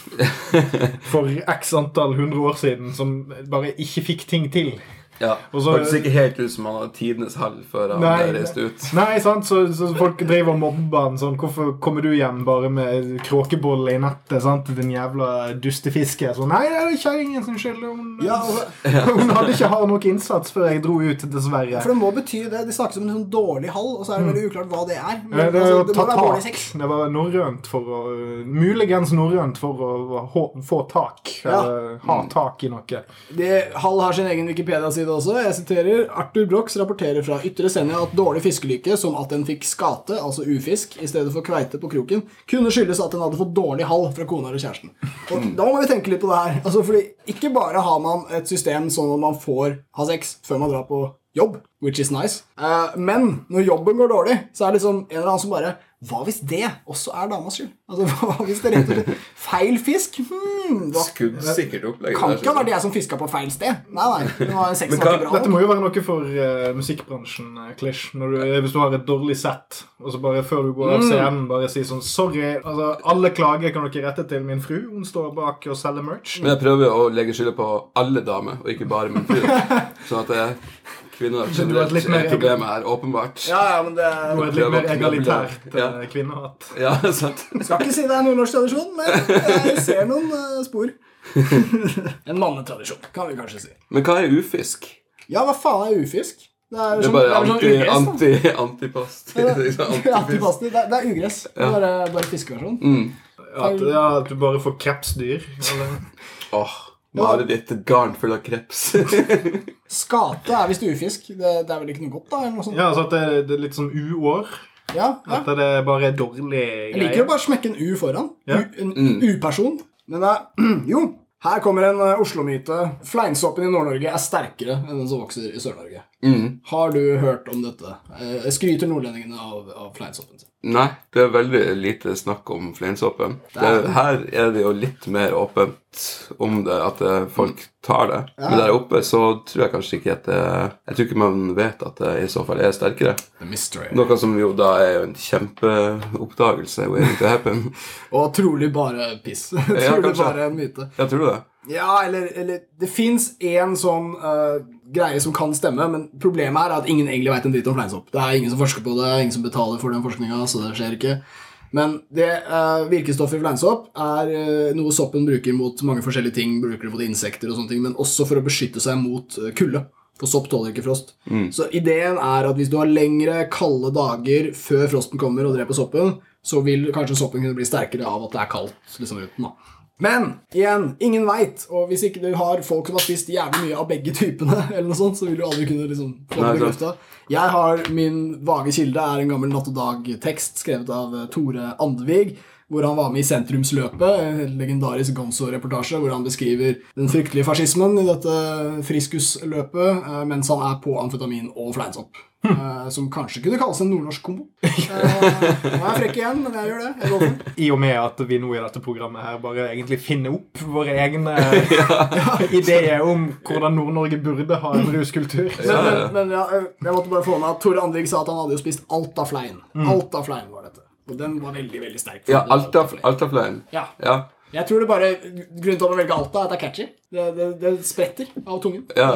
S2: for x antall hundre år siden som bare ikke fikk ting til.
S3: Ja.
S2: Og så-
S3: Hørtes ikke helt ut som han hadde tidenes hell før han
S2: Nei,
S3: reiste ut.
S2: Nei, sant? Så, så folk driver og mobber han sånn. Hvorfor kommer du hjem bare med kråkebolle i nettet? sant? Din jævla dustefiske. Sånn, Nei, det er kjerringen sin skyld. Hun,
S1: Ja, altså,
S2: hun hadde ikke hatt nok innsats før jeg dro ut, dessverre.
S1: for det må bety det. De snakkes om en sånn dårlig hall, og så er det veldig uklart hva det er. Men,
S2: det, Det,
S1: altså, det må være dårlig
S2: tak.
S1: sex.
S2: Det var norrønt for å Muligens norrønt for å få tak.
S1: Ja.
S2: Ha tak i noe.
S1: Det, Hall har sin egen Wikipedia-side side også. Jeg siterer Arthur Brox rapporterer fra Ytre Senja at dårlig fiskelykke, som at den fikk skate, altså ufisk, i stedet for kveite på kroken, kunne skyldes at den hadde fått dårlig hall fra kona eller kjæresten. Og da må vi tenke litt på det her. Altså, fordi ikke bare har man et system sånn at man får ha sex før man drar på jobb, which is nice, eh, men når jobben går dårlig, så er det liksom en eller annen som bare hva hvis det også er damas skyld? Altså, Hva hvis det rett og slett Feil fisk? Hmm, hva
S3: Skuddsikkert Det
S1: kan ikke ha vært jeg som fiska på feil sted. Nei, nei. Det
S3: Men hva-
S1: bra.
S2: Dette må jo være noe for uh, musikkbransjen, uh, Klish. Du, eh, hvis du har et dårlig sett, og så bare før du går
S1: Mm.
S2: av scenen, bare si sånn Sorry. altså Alle klager kan dere rette til min fru. Hun står bak og selger merch.
S3: Men jeg prøver å legge skylda på alle damer, og ikke bare min fru. Sånn at det er kvinner
S2: har
S3: generelt
S2: litt mer-
S3: er problemet her, åpenbart.
S1: Ja, ja, men det
S2: Nå er det litt mer egalitært
S3: Ja.
S2: kvinnehat. kvinnehatt.
S3: Ja, sant.
S1: Skal ikke si det er nordnorsk tradisjon, men jeg ser noen eh, spor. en mannetradisjon, kan vi kanskje si.
S3: Men hva er ufisk?
S1: Ja, hva faen er ufisk? Det er,
S3: Det er
S1: sånn-
S3: bare
S1: det er sånn
S3: anti, antipast.
S1: Ja,
S3: antifisk.
S1: antipasti. Det, er- det er ugress. Det er Bare, bare fiskeversjon.
S3: Mm.
S2: At, ja, at du bare får krepsdyr. Eller
S3: Åh, mareritt. Et garn fullt av kreps.
S1: Skate er visst ufisk. Det, det er vel ikke noe godt, da? Eller noe sånt?
S2: Ja, altså at det, det er litt sånn uår.
S1: Ja, ja.
S2: At det bare er dårlig
S1: Jeg liker å bare smekke en U foran.
S2: Ja.
S1: U, en U-person. Men det er Jo, her kommer en eh, Oslo-myte. Fleinsoppen i Nord-Norge er sterkere enn den som vokser i Sør-Norge.
S3: Mm.
S1: Har du hørt om dette? Eh, skryter nordlendingene av, av fleinsoppen sin?
S3: Nei, det er veldig lite snakk om fleinsoppen. Her er det jo litt mer åpent om det, at eh, folk tar det. Men der oppe så tror jeg kanskje ikke at det Jeg tror ikke man vet at det i så fall er sterkere. Noe som jo da er en kjempeoppdagelse waiting to happen.
S1: Og trolig bare piss. trolig
S3: kanskje.
S1: bare en myte.
S3: Jeg tror det.
S1: Ja, eller, eller Det fins én sånn eh, greie som kan stemme, men problemet er at ingen egentlig veit en dritt om fleinsopp. Det er ingen som forsker på det, ingen som betaler for den forskninga, så det skjer ikke. Men det uh, virkestoffet i fleinsopp er uh, noe soppen bruker mot mange forskjellige ting. Bruker det mot insekter og sånne ting, men også for å beskytte seg mot uh, kulde. For sopp tåler ikke frost. Så ideen er at hvis du har lengre, kalde dager før frosten kommer og dreper soppen, så vil kanskje soppen kunne bli sterkere av at det er kaldt liksom uten. da. Men igjen, ingen veit. Og hvis ikke du har folk som har spist jævlig mye av begge typene, eller noe sånt, så vil du aldri kunne liksom få det bekrefta. Jeg har min vage kilde er en gammel Natt og Dag-tekst skrevet av eh, Tore Andevig. Hvor han var med i Sentrumsløpet, en legendarisk Gonzo-reportasje hvor han beskriver den fryktelige fascismen i dette friskusløpet eh, mens han er på amfetamin og fleinsopp. Eh, Som kanskje kunne kalles en nordnorsk kombo. Uh, Nå er jeg frekk igjen, men jeg gjør det. Jeg går det.
S2: I og med at vi nå i dette programmet her bare egentlig finner opp våre egne ideer om hvordan Nord-Norge burde ha en ruskultur.
S1: Men, men, men ja, jeg måtte bare få med at Tore Andrik sa at han hadde jo spist alt av flein. Alt av flein var dette. Og den var veldig, veldig sterk.
S3: Ja, Alta, Altaflein.
S1: Ja.
S3: Ja.
S1: Jeg tror det bare Grunnen til man velger Alta, er at det er catchy. Det, det, det spretter av tungen.
S3: Ja.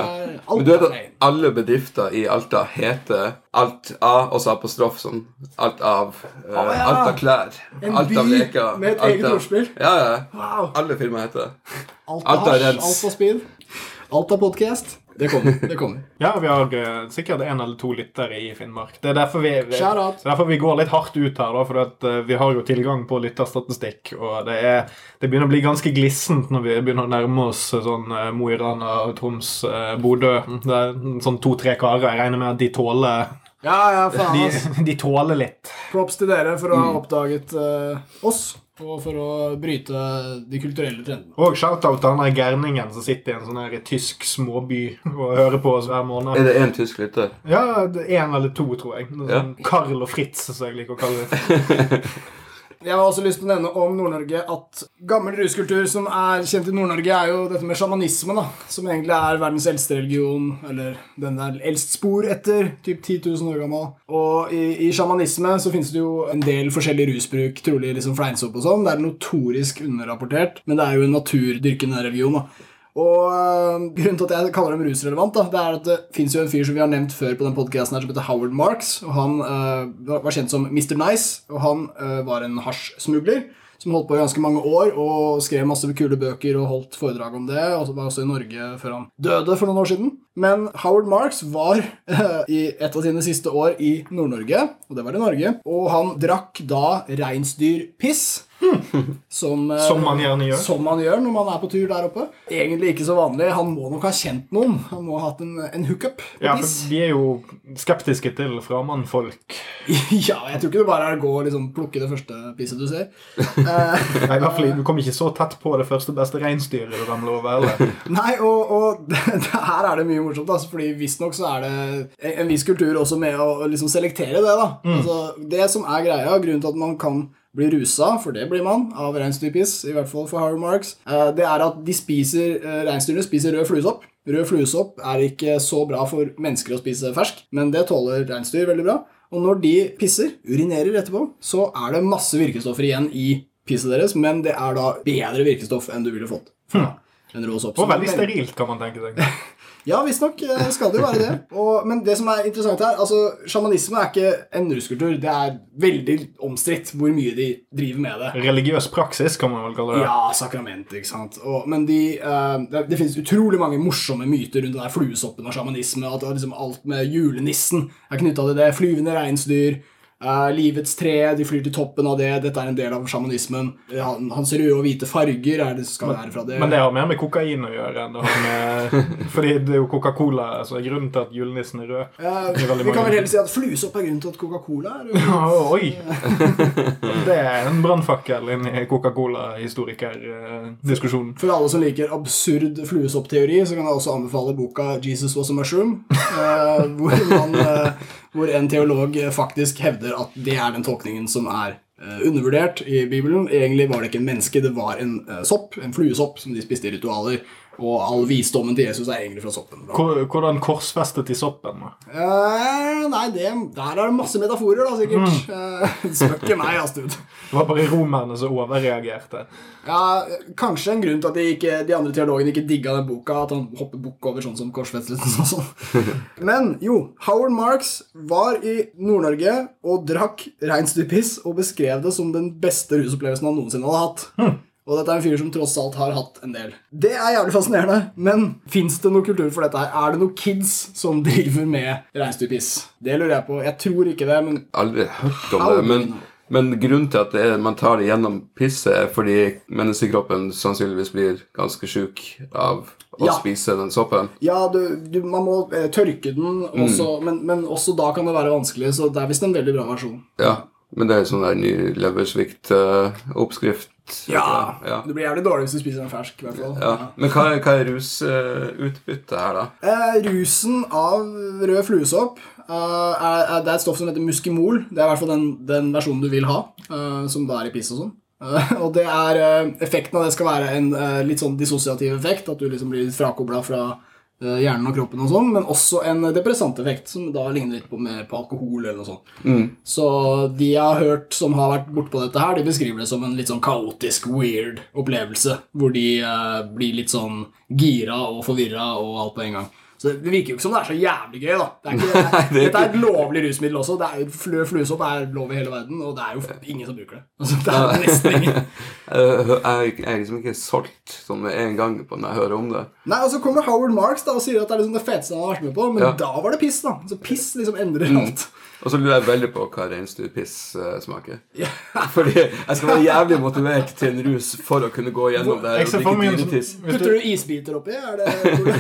S3: Men du vet at alle bedrifter i Alta heter Alt A, også apostrof som Alt av. uh,
S1: ah, ja.
S3: Alta klær.
S1: En
S3: alt av
S1: by
S3: leker.
S1: med et
S3: Alta.
S1: eget ordspill.
S3: Ja, ja.
S1: Wow.
S3: Alle filmer heter det.
S1: Alta
S3: Alta rens.
S1: Alta speed. Alta podcast. Det kommer. det kommer.
S2: Ja, vi har eh, sikkert en eller to lyttere i Finnmark. Det er derfor vi, vi, er derfor vi går litt hardt ut her, da, for eh, vi har jo tilgang på lytterstatistikk. Og det, er, det begynner å bli ganske glissent når vi begynner å nærme oss eh, sånn Mo i Rana, Troms, Bodø. Det er sånn to-tre karer. Jeg regner med at de tåler
S1: Ja, ja, faen,
S2: de, de tåler litt.
S1: Props til dere for å
S3: Mm.
S1: ha oppdaget uh, oss, og for å bryte de kulturelle trendene.
S2: Og shout-out til han gærningen som sitter i en sånn her tysk småby og hører på oss hver måned.
S3: Er det én tysk lytter?
S2: Ja, det er en eller to, tror jeg. Sånn
S3: Ja.
S2: Karl og Fritz, som jeg liker å kalle det.
S1: Jeg har også lyst til å nevne om Nord-Norge at gammel ruskultur som er kjent i Nord-Norge, er jo dette med sjamanisme, da. Som egentlig er verdens eldste religion, eller den der eldst spor etter, typ 10 000 år gammel. Og i, i sjamanisme så finnes det jo en del forskjellig rusbruk, trolig liksom fleinsopp og sånn. Det er notorisk underrapportert, men det er jo en naturdyrkende religion, da. Og øh, grunnen til at jeg kaller dem rusrelevant, da, det er at det fins jo en fyr som vi har nevnt før på den podcasten her, som heter Howard Marks. og Han uh, var kjent som Mr. Nice, og han uh, var en hasjsmugler. Som holdt på i ganske mange år og skrev masse kule bøker og holdt foredrag om det. Og var også i Norge før han døde for noen år siden. Men Howard Marks var uh, i et av sine siste år i Nord-Norge, og det var i Norge. Og han drakk da reinsdyrpiss. Som, eh,
S2: Som man gjerne gjør.
S1: Som man gjør når man er på tur der oppe. Egentlig ikke så vanlig. Han må nok ha kjent noen. Han må ha hatt en, en hookup.
S2: Ja, for de er jo skeptiske til framannfolk.
S1: ja, jeg tror ikke det bare er å gå og liksom plukke det første pisset du ser. Eh,
S2: Nei, i hvert fall, Du kommer ikke så tett på det første beste reinsdyret du ramler over. Eller?
S1: Nei, og, og her er det mye morsomt, altså, fordi visstnok så er det en, viss kultur også med å liksom selektere det. da. Altså, det som er greia, grunnen til at man kan bli rusa, for det blir man, av reinsdyrpiss, i hvert fall for Harry Marks, eh, det er at de spiser, eh, reinsdyrene spiser rød fluesopp. Rød fluesopp er ikke så bra for mennesker å spise fersk, men det tåler reinsdyr veldig bra. Og når de pisser, urinerer etterpå, så er det masse virkestoffer igjen i pisset deres, men det er da bedre virkestoff enn du ville fått fra en rå sopp.
S2: Og veldig
S1: er
S2: sterilt, kan man tenke seg.
S1: ja, visstnok eh, skal det jo være det. Og, men det som er interessant her, altså, sjamanisme er ikke en ruskultur. Det er veldig omstridt hvor mye de driver med det.
S2: Religiøs praksis, kan man vel kalle det.
S1: Ja, sakrament, ikke sant. Og, men de, uh, det, det finnes utrolig mange morsomme myter rundt den der fluesoppen og sjamanisme. At det liksom alt med julenissen er knytta til det. Flyvende reinsdyr. Eh, livets tre, de flyr til toppen av det. Dette er en del av sjamanismen. Eh, Han, hans røde og hvite farger er det skal være fra det.
S2: Men det har mer med kokain å gjøre med Fordi det er jo Coca-Cola som er grunnen til at julenissen er rød. Veldig
S1: vi kan vel heller si at fluesopp er grunnen til at Coca-Cola er rød.
S2: Å, Oi! Det er en brannfakkel i Coca-Cola-historikerdiskusjonen.
S1: For alle som liker absurd fluesoppteori, så kan jeg også anbefale boka 'Jesus was a mushroom', hvor, man, hvor en teolog faktisk hevder at det er den tolkningen som er eh, undervurdert i Bibelen. Egentlig var det ikke en menneske, det var en eh, sopp, en fluesopp, som de spiste i ritualer. Og all visdommen til Jesus er egentlig fra soppen. da.
S2: Hvordan korsfestet de soppen?
S1: Eh, nei, det, der er det masse metaforer, da, sikkert. Eh, Spør ikke meg, Astud.
S2: Det var bare romerne som overreagerte.
S1: Ja, Kanskje en grunn til at de, ikke, de andre teologene ikke digga den boka. At han hopper bukk over sånn som korsfestelsen og sånn. Men jo, Howard Marks var i Nord-Norge og drakk reinsdyrpiss og beskrev det som den beste rusopplevelsen han noensinne hadde hatt. Og dette er en fyr som tross alt har hatt en del. Det er jævlig fascinerende, men fins det noe kultur for dette her? Er det noen kids som driver med reinsdyrpiss? Det lurer jeg på. Jeg tror ikke det, men
S3: Aldri hørt om det. Men, men grunnen til at det er, man tar det gjennom pisset, er fordi menneskekroppen sannsynligvis blir ganske sjuk av å
S1: Ja.
S3: spise den soppen.
S1: Ja, du, du, man må eh, tørke den, også, men, men også da kan det være vanskelig. Så det er visst en veldig bra versjon.
S3: Ja, men det er sånn der ny leversvikt-oppskrift.
S1: Ja,
S3: ja.
S1: Det blir jævlig dårlig hvis du spiser den fersk. hvert fall.
S3: Ja. Men hva hva er rusutbyttet her, da?
S1: Eh, rusen av rød fluesopp uh, er, er, Det er et stoff som heter muskimol. Det er i hvert fall den, den versjonen du vil ha, uh, som da er i piss og sånn. Eh, og det er eh, Effekten av det skal være en eh, litt sånn dissosiativ effekt. At du liksom blir frakobla fra eh, hjernen og kroppen, og sånn, men også en depressant effekt, som da ligner litt på, mer på alkohol. eller noe sånt. Så de jeg har hørt som har vært bortpå dette, her, de beskriver det som en litt sånn kaotisk, weird opplevelse. Hvor de eh, blir litt sånn gira og forvirra og alt på en gang. Så Det virker jo ikke som det er så jævlig gøy. da. Det er ikke,
S3: det er
S1: Dette er et lovlig rusmiddel også. Det er, jo, Fluesopp er lov i hele verden, og det er jo ingen som bruker det. Altså, det er nesten ingen.
S3: Jeg er liksom ikke solgt sånn med en gang på når jeg hører om det.
S1: Nei, Og så kommer Howard Marks da og sier at det er liksom det feteste han har vært med på, men
S3: Ja.
S1: da var det piss. da. Så piss liksom endrer alt.
S3: Og så lurer jeg veldig på hva reinsdyrpiss smaker. smaker. Fordi jeg skal være jævlig motivert til en rus for å kunne gå gjennom det her og drikke
S2: sånn-
S3: dyretiss.
S1: Putter
S2: du,
S1: isbiter oppi? Er det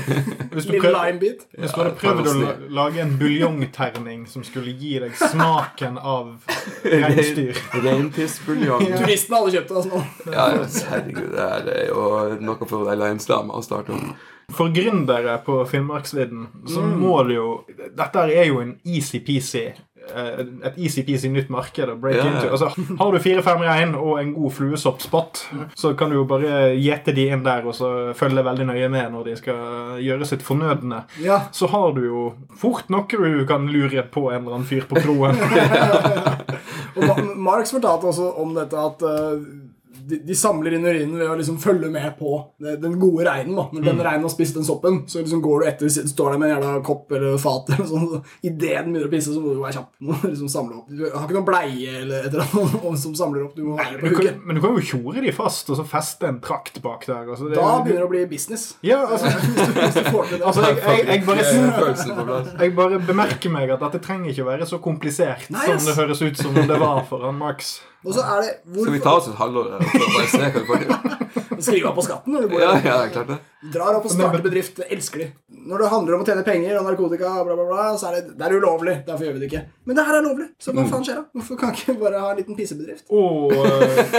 S2: hvis du prøver,
S1: limebit?
S2: hvis du hadde prøvd å lage en buljongterning som skulle gi deg smaken av reinsdyr
S3: Reinpissbuljong. Ja.
S1: Turistene hadde kjøpt det. altså nå.
S3: ja, herregud, det er jo noe for ei limesdama å starte om.
S2: For gründere på Finnmarksvidden så
S1: Mm.
S2: må du jo Dette er jo en easy-peasy eh, et easy-peasy nytt marked å break
S3: Ja, ja.
S2: into. Altså, har du fire-fem rein og en god fluesoppspott, så kan du jo bare gjete de inn der og så følge veldig nøye med når de skal gjøre sitt fornødne.
S1: Ja.
S2: Så har du jo fort noe du kan lure på en eller annen fyr på kroen.
S1: Og Marx fortalte også om dette at eh, de, de samler inn urinen ved å liksom følge med på det- den gode reinen. da. Når den reinen har spist den soppen, så liksom går du etter, står der med en jævla kopp eller fat. eller sånn. så Idet den begynner å pisse, så må du være kjapp. Må liksom samle opp. Du har ikke noen bleie eller et eller annet som samler opp. Du må være på
S2: Du kan,
S1: hugget.
S2: men du kan jo tjore de fast og så feste en trakt bak der. Altså, det,
S1: Da begynner det å bli business.
S2: Ja, altså,
S1: Hvis du, hvis du får til det.
S2: altså jeg, jeg, jeg, bare, jeg bare bemerker meg at dette trenger ikke å være så komplisert
S1: Nei,
S2: som det høres ut som det var for han Max.
S1: Og så er det
S3: Skal vi ta oss et halvår og bare se hva vi får til?
S1: Skrive av på skatten når du bor
S3: Ja, klart det.
S1: Drar opp og starter bedrift. Elsker de. Når det handler om å tjene penger og narkotika, bla, bla, bla, så er det, det er ulovlig. Derfor gjør vi det ikke. Men det her er lovlig. Så hva faen skjer da? Hvorfor kan ikke bare ha en liten pissebedrift?
S2: Oh, eh,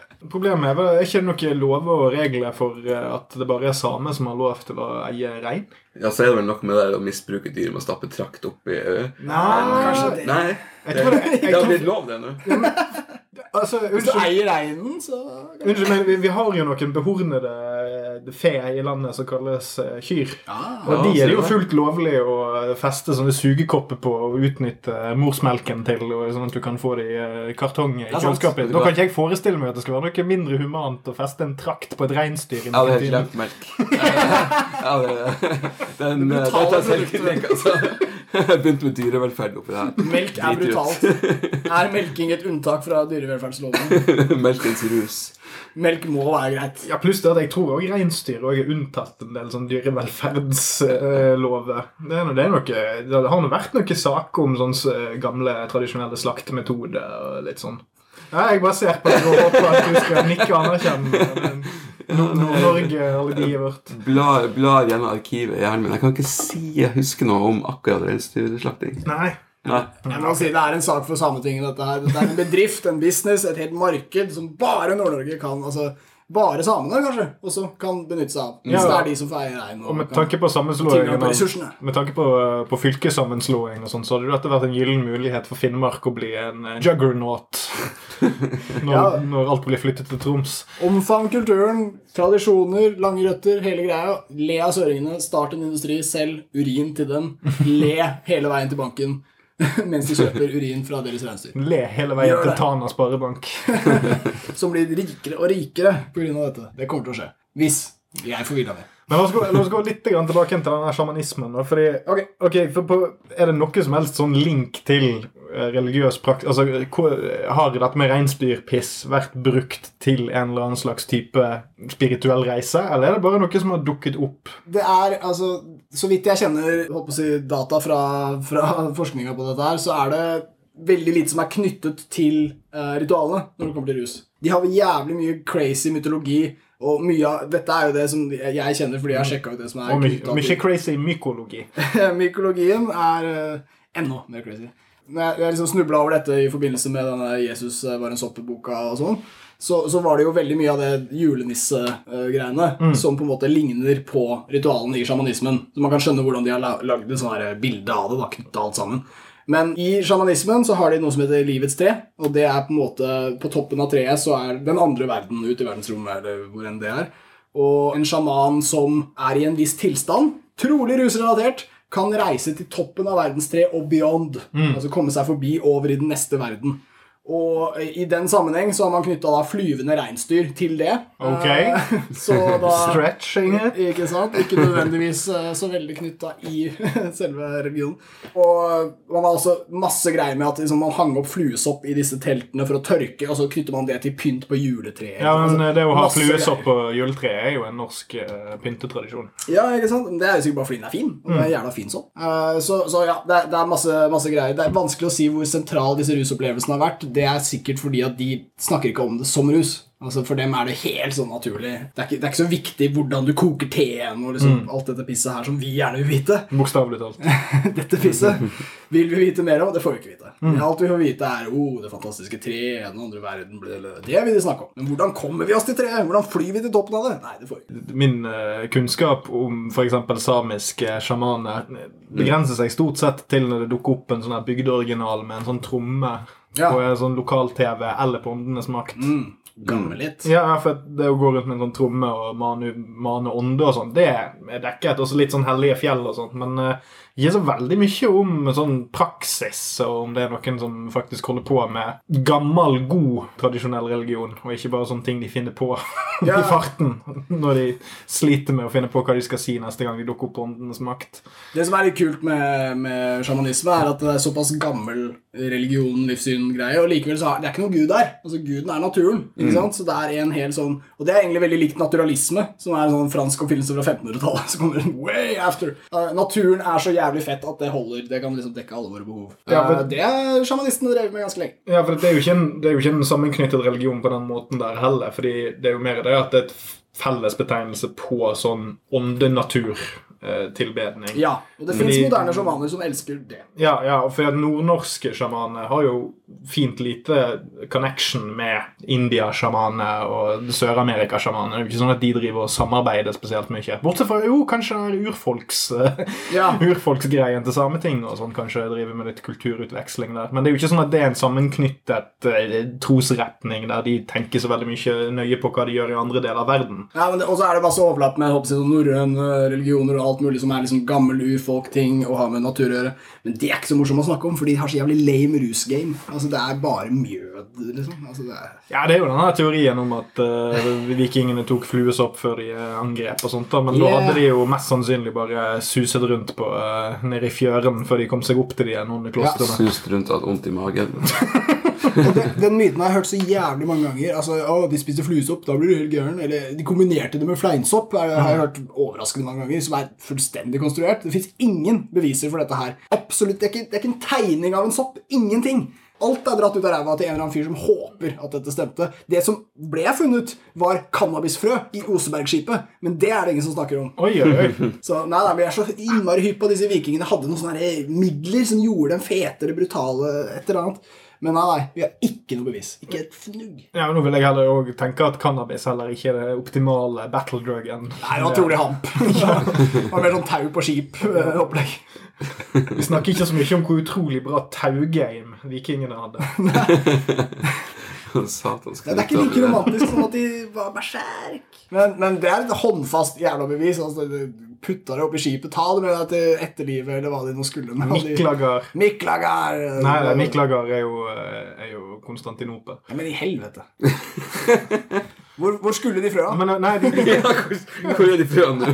S2: Problemet er vel er ikke noen lover og regler for eh, at det bare er samer som har lov til å eie rein?
S3: Ja, så er det vel noe med det å misbruke dyr med å stappe trakt opp i Nei,
S1: Kanskje det.
S3: Nei,
S2: Jeg
S3: det,
S2: tror det-
S3: det har blitt lov, det nå.
S2: Altså,
S1: Hvis du eier reinen, så
S2: unnskyld men vi, vi har jo noen behornede eh, fe i landet som kalles eh, kyr.
S1: Ah.
S2: Og
S3: Ja,
S2: de er det jo fullt lovlig å feste sånne sugekopper på og utnytte morsmelken til, og sånn at du kan få det i eh, kartong i
S1: er
S2: kjøleskapet. Nå kan ikke jeg forestille meg at det skal være noe mindre humant å feste en trakt på et reinsdyr. Ja,
S3: Jeg hadde helt glemt melk. Ja, det, den,
S1: Det
S3: det
S1: brutale
S3: tar selvkritikk, altså. Jeg begynte med dyrevelferd oppi det her.
S1: Melk er brutalt. Er melking et unntak fra dyrevelferdsloven?
S3: Melkens rus.
S1: Melk må være greit.
S2: Ja, Pluss det at jeg tror også reinsdyr også er unntatt en del sånn dyrevelferdslover. Det, er det, er det har nå vært noen saker om sånne gamle, tradisjonelle slaktemetoder og litt sånn. Ja, jeg bare ser på deg og håper at du skal nikke og anerkjenne Nord-Norge, alibiet vårt.
S3: Blar blar gjennom arkivet i hjernen min. Jeg kan ikke si jeg husker noe om akkurat reinsdyrslakting.
S2: Nei.
S3: Nei.
S1: Jeg må si Det er en sak for Sametinget. Dette her. Dette er en bedrift, en business, et helt marked som bare Nord-Norge kan altså Bare samene, kanskje, også kan benytte seg av. Hvis
S2: Ja.
S1: det er de som får eie rein.
S2: Og med tanke på med tanke på, på fylkessammenslåing og sånn, så hadde dette vært en gyllen mulighet for Finnmark å bli en eh, juggernaut når,
S1: Ja.
S2: når alt blir flyttet til Troms.
S1: Omfang kulturen, tradisjoner, lange røtter, hele greia. Le av søringene, start en industri, selg urin til dem. Le hele veien til banken mens de kjøper urin fra deres reinsdyr.
S2: Le hele veien til. Tana sparebank.
S1: Som blir rikere og rikere pga. dette. Det kommer til å skje. Hvis jeg får vilja mi.
S2: Men la oss gå, la oss gå litt tilbake til denne sjamanismen. Fordi, okay, ok, for på, Er det noe som helst sånn link til religiøs praksis altså, Har dette med reinsdyrpiss vært brukt til en eller annen slags type spirituell reise, eller er det bare noe som har dukket opp?
S1: Det er, altså, Så vidt jeg kjenner håper si, data fra, fra forskninga på dette, her, så er det veldig lite som er knyttet til uh, ritualene når det kommer til rus. De har jævlig mye crazy mytologi, og mye av Dette er jo det som jeg kjenner fordi jeg har sjekka ut det som er
S2: Og
S1: mye,
S2: mye crazy mykologi.
S1: Mykologien er uh, enda mer crazy. Når jeg, liksom snubla over dette i forbindelse med denne Jesus eh, var en soppe-boka og sånn, så, så var det jo veldig mye av det julenissegreiene mm. som på en måte ligner på ritualene i sjamanismen. Så man kan skjønne hvordan de har la- lagd et sånt bilde av det. da, knyttet alt sammen. Men i sjamanismen så har de noe som heter livets tre, og det er på en måte på toppen av treet så er den andre verden ute i verdensrommet, eller hvor enn det er. Og en sjaman som er i en viss tilstand, trolig rusrelatert, kan reise til toppen av verdenstreet og beyond. Altså komme seg forbi over i den neste verden. Og i den sammenheng så har man knytta flyvende reinsdyr til det.
S2: Ok.
S1: Eh, Så da
S2: Stretching it.
S1: ikke sant? Ikke nødvendigvis eh, så veldig knytta i selve religionen. Og man har også masse greier med at liksom, man hang opp fluesopp i disse teltene for å tørke, og så knytter man det til pynt på juletreet.
S2: Ja, men
S1: Altså,
S2: Det å ha fluesopp på juletreet er jo en norsk uh, pyntetradisjon.
S1: Ja, ikke sant? Det er jo sikkert bare fordi den er fin. Og det er jævla fin sånn. Eh, så, så ja, det det er masse, masse greier. Det er vanskelig å si hvor sentral disse rusopplevelsene har vært. Det er sikkert fordi at de snakker ikke om det som rus. Altså For dem er det helt sånn naturlig. Det er ikke, det er ikke så viktig hvordan du koker teen og liksom alt dette pisset her som vi gjerne vil vite.
S2: Bokstavelig talt.
S1: Dette pisset vil vi vite mer om. Det får vi ikke vite. Alt vi får vite, er oh, det fantastiske treet, den andre verden ble, Det vil de snakke om. Men hvordan kommer vi oss til treet? Hvordan flyr vi til toppen av det? Nei, det får vi ikke.
S2: Min uh, kunnskap om f.eks. samiske sjamaner begrenser seg stort sett til når det dukker opp en sånn her bygdeoriginal med en sånn tromme
S1: Ja.
S2: på en sånn lokal-TV eller på Åndenes makt.
S1: Mm. Gamme litt.
S2: Ja, for det å gå rundt med en sånn tromme og mane, mane ånde og sånn, det er dekket. Også litt sånn hellige fjell og sånt. Men uh, gir så veldig mye om sånn praksis, og om det er noen som faktisk holder på med gammel, god tradisjonell religion, og ikke bare sånne ting de finner på
S1: Ja.
S2: i farten når de sliter med å finne på hva de skal si neste gang de dukker opp på Åndenes makt.
S1: Det som er litt kult med, med sjamanisme, er at det er såpass gammel religion, livssyn greie, og likevel så er det er ikke noen gud der. Altså, Guden er naturen. ikke sant? Så det er en hel sånn Og det er egentlig veldig likt naturalisme, som er en sånn fransk oppfinnelse fra 1500-tallet. som kommer way after. Uh, naturen er så jævlig fett at det holder. Det kan liksom dekke alle våre behov.
S2: Ja, for,
S1: det har sjamanistene drevet med ganske lenge.
S2: Ja, for det er, jo ikke en, det er jo ikke en sammenknyttet religion på den måten der heller. fordi det er jo mer det at det er et fellesbetegnelse på sånn åndenatur-tilbedning.
S1: Ja, og det fins moderne sjamaner som elsker det.
S2: Ja, ja, for nordnorske sjamaner har jo fint lite connection med India-sjamaner og Sør-Amerika-sjamaner. Det er jo ikke sånn at de driver og samarbeider spesielt mye. Bortsett fra jo, kanskje urfolks,
S1: Ja.
S2: urfolksgreien til Sametinget og sånn, kanskje driver med litt kulturutveksling der. Men det er jo ikke sånn at det er en sammenknyttet eh, trosretning der de tenker så veldig mye nøye på hva de gjør i andre deler av verden.
S1: Ja, men det, Og så er det masse overlapp med håper sånn norrøne religioner og alt mulig som er liksom gammel urfolk-ting og har med natur å gjøre. Men det er ikke så morsomt å snakke om, for de har så jævlig lame rusgame. Altså, Det er bare mjød, liksom. Altså, det er...
S2: Ja, det er jo denne teorien om at uh, vikingene tok fluesopp før de eh, angrep og sånt, da, men da hadde de jo mest sannsynlig bare suset rundt på uh, nede i fjøren før de kom seg opp til de nonneklostrene.
S3: Sust rundt og hatt vondt i magen.
S1: Og den, den myten har jeg hørt så jævlig mange ganger. Altså, å, De spiste fluesopp, da blir du helt gæren. Eller de kombinerte det med fleinsopp. Jeg har jeg hørt overraskende mange ganger, Som er fullstendig konstruert. Det fins ingen beviser for dette her. Absolutt, Det er ikke, det er ikke en tegning av en sopp. Ingenting. Alt er dratt ut av ræva til en eller annen fyr som håper at dette stemte. Det som ble funnet, var cannabisfrø i Osebergskipet. Men det er det ingen som snakker om.
S2: Oi, oi, oi.
S1: Så nei, nei, Vi er så innmari hypp på at disse vikingene hadde noen sånne midler som gjorde dem fetere, brutale, et eller annet. Men nei, nei, vi har ikke noe bevis. Ikke et fnugg.
S2: Ja, Nå vil jeg heller også tenke at cannabis heller ikke er det optimale battle druggen.
S1: Nei, det var trolig hamp. Ja, det var mer sånn tau på skip-opplegg.
S2: Vi snakker ikke så mye om hvor utrolig bra taugame vikingene hadde.
S3: Satans
S1: Det er ikke like romantisk som at de var berserk. Men, men det er et håndfast jævla bevis. Altså, Putta det oppi skipet, ta det med deg til etterlivet, eller hva de nå skulle. med.
S2: Miklagar.
S1: Miklagar!
S2: Nei, det, Miklagar er jo, eh, er jo Konstantinopel.
S1: Ja, men i helvete. Hvor, hvor skulle de fra?
S2: Men eh, nei, de, de,
S3: Hvor er de fra nå?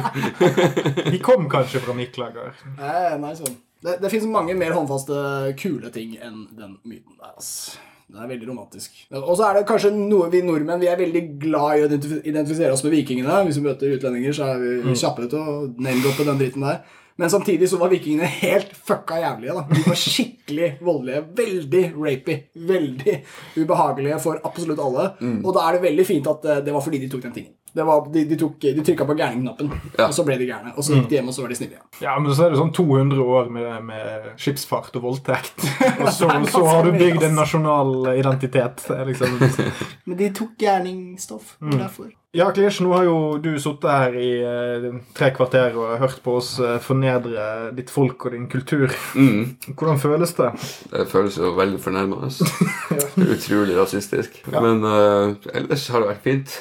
S2: de kom kanskje fra Miklagar.
S1: Nei, nei, sånn. Det, det fins mange mer håndfaste, kule ting enn den myten der. ass. Det er veldig romantisk. Og så er det kanskje noe vi nordmenn Vi er veldig glad i å identifisere oss med vikingene. Hvis vi møter utlendinger, så er vi kjappe til å name-droppe den dritten der. Men samtidig så var vikingene helt fucka jævlige. da. De var skikkelig voldelige. Veldig rapey. Veldig ubehagelige for absolutt alle. Og da er det veldig fint at eh, det var fordi de tok den tingen. Det var, de, de, tok, de trykka på gærningknappen,
S3: Ja.
S1: og så ble de gærne. Og så gikk de hjem, og så var de snille igjen.
S2: Ja, men så er det sånn 200 år med, med skipsfart og voldtekt. Og så, så har du bygd en nasjonal identitet. Liksom.
S1: Men de tok gærningsstoff.
S2: Mm.
S1: Derfor.
S2: Ja, Klish, nå har jo du sittet her i eh, tre kvarter og hørt på oss eh, fornedre ditt folk og din kultur.
S3: Mm.
S2: Hvordan føles det?
S3: Det føles jo veldig fornærmende. Utrolig rasistisk. Men eh, ellers har det vært fint.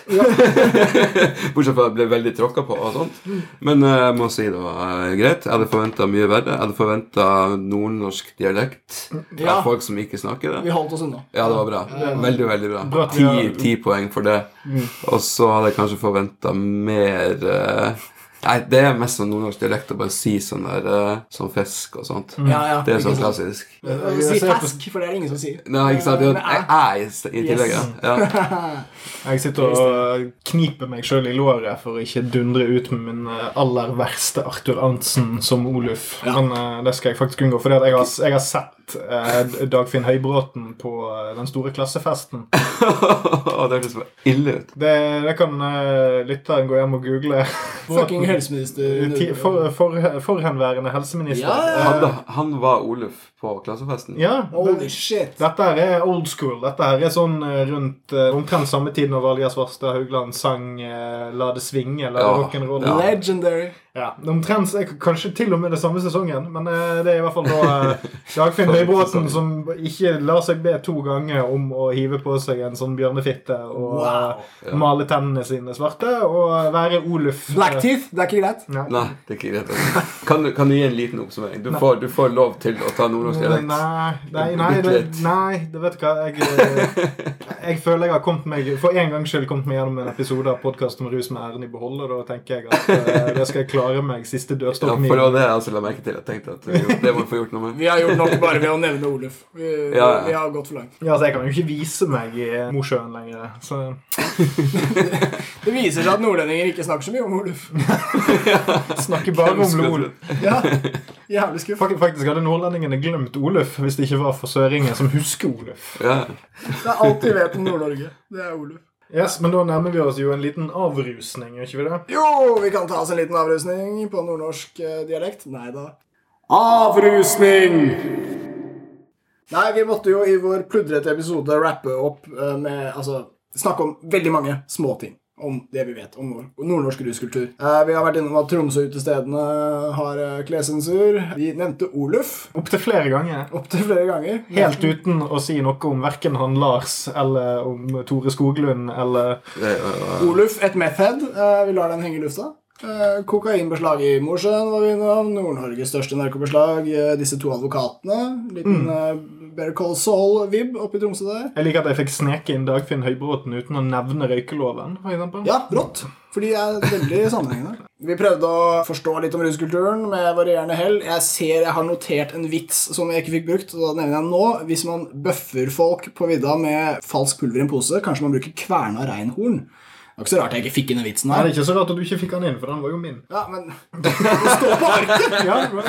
S3: Bortsett fra at jeg ble veldig tråkka på og sånt. Men eh, jeg må si det var eh, greit. Jeg hadde forventa mye verre. Jeg hadde forventa nordnorsk dialekt
S1: Ja.
S3: folk som ikke snakker det.
S1: Vi holdt oss unna.
S3: Ja, det var bra. Veldig, veldig bra.
S2: Bra
S3: Ti, ti poeng for det. Og så hadde jeg kanskje forventa mer uh, Nei, det er mest sånn nordnorsk dialekt å bare si sånn der uh, Sånn fisk og sånt.
S1: Ja, ja,
S3: Det er sånn klassisk.
S1: Si
S2: fisk,
S1: fesk, for det er det ingen som sier.
S3: Nei, ikke sant? Det er
S1: æ.
S3: æ i tillegg.
S1: Yes.
S3: Ja.
S2: Jeg sitter og kniper meg sjøl i låret for å ikke dundre ut med min eh, aller verste Arthur Arntzen som Oluf.
S1: Ja.
S2: Men uh, det skal jeg faktisk unngå, for jeg jeg har sett eh, Dagfinn Høybråten på eh, den store klassefesten.
S3: Det hørtes så ille ut.
S2: Det, det kan eh, lytteren gå hjem og google.
S1: Fucking helseminister.
S2: Ti- For, for, forhenværende helseminister.
S1: Ja, ja,
S3: Han, han var Oluf på klassefesten.
S2: ja,
S1: Holy shit.
S2: Dette her er old school. Dette her er sånn eh, rundt eh, omtrent samme tid når Valgerd Svarstad Haugland sang eh, 'La det svinge', eller
S3: Ja,
S2: rock'n'roll'.
S3: ja.
S1: Legendary.
S2: Ja, Omtrent er kanskje til og med det samme sesongen, men eh, det er i hvert fall da eh, Dagfinn Høybråten som ikke lar seg be to ganger om å hive på seg en sånn bjørnefitte og
S1: Wow.
S2: ja. male tennene sine svarte og være Oluf.
S1: Black teeth, det er ikke greit.
S2: Nei.
S3: Nei, det er ikke greit. Kan, du- kan du gi en liten oppsummering? Du får, du får lov til å ta nordnorsk dialekt.
S2: Nei, nei, nei, det, nei, det vet du hva jeg, eh, jeg føler jeg har kommet meg for en gangs skyld kommet meg gjennom en episode av podkast om rus med æren i behold, og da tenker jeg at eh, det skal jeg klare klare meg siste
S3: Ja,
S2: dørstokk
S3: for det var det jeg også la merke til. Jeg tenkte at det, det må vi få gjort noe med.
S1: Vi har gjort nok bare ved å nevne Oluf. Vi,
S3: Ja, ja.
S1: vi har gått for langt.
S2: Ja, altså, Jeg kan jo ikke vise meg i Mosjøen lenger. Så
S1: Det viser seg at nordlendinger ikke snakker så mye om Oluf.
S2: snakker bare om
S3: Oluf.
S1: Ja, Jævlig skuff.
S2: Fakt, Faktisk hadde nordlendingene glemt Oluf hvis det ikke var for søringer som husker Oluf.
S3: Ja.
S1: Det er alt vi vet om Nord-Norge. Det er Oluf.
S2: Yes, Men da nærmer vi oss jo en liten avrusning, gjør ikke vi det?
S1: Jo, vi kan ta oss en liten avrusning på nordnorsk eh, dialekt. Nei da. Avrusning! Nei, vi måtte jo i vår pludrete episode rappe opp eh, med Altså snakke om veldig mange småting om det vi vet om nord nordnorsk ruskultur. Eh, vi har vært innom at Tromsø-utestedene har eh, klessensur. Vi nevnte Oluf
S2: Opptil flere ganger.
S1: opptil flere ganger.
S2: Helt uten å si noe om verken han Lars eller om Tore Skoglund eller
S1: Oluf, et methhead. Eh, vi lar den henge i lufta. Eh, kokainbeslag i Mosjøen var vi innom. Nord-Norges største narkobeslag. Eh, disse to advokatene. Liten eh, Better Call Saul-vib oppi Tromsø der.
S2: Jeg liker at jeg fikk sneke inn Dagfinn Høybråten uten å nevne røykeloven. For eksempel.
S1: Ja, rått. For de er veldig sammenhengende. Vi prøvde å forstå litt om ruskulturen med varierende hell. Jeg ser jeg har notert en vits som jeg ikke fikk brukt, og da nevner jeg nå. Hvis man bøffer folk på vidda med falsk pulver i en pose, kanskje man bruker kverna reinhorn. Det var ikke så rart jeg ikke fikk inn den vitsen
S2: Nei, det er ikke så rart at du ikke fikk han inn, for den var jo min.
S1: Ja, men Det står på arket!
S2: Ja, bra.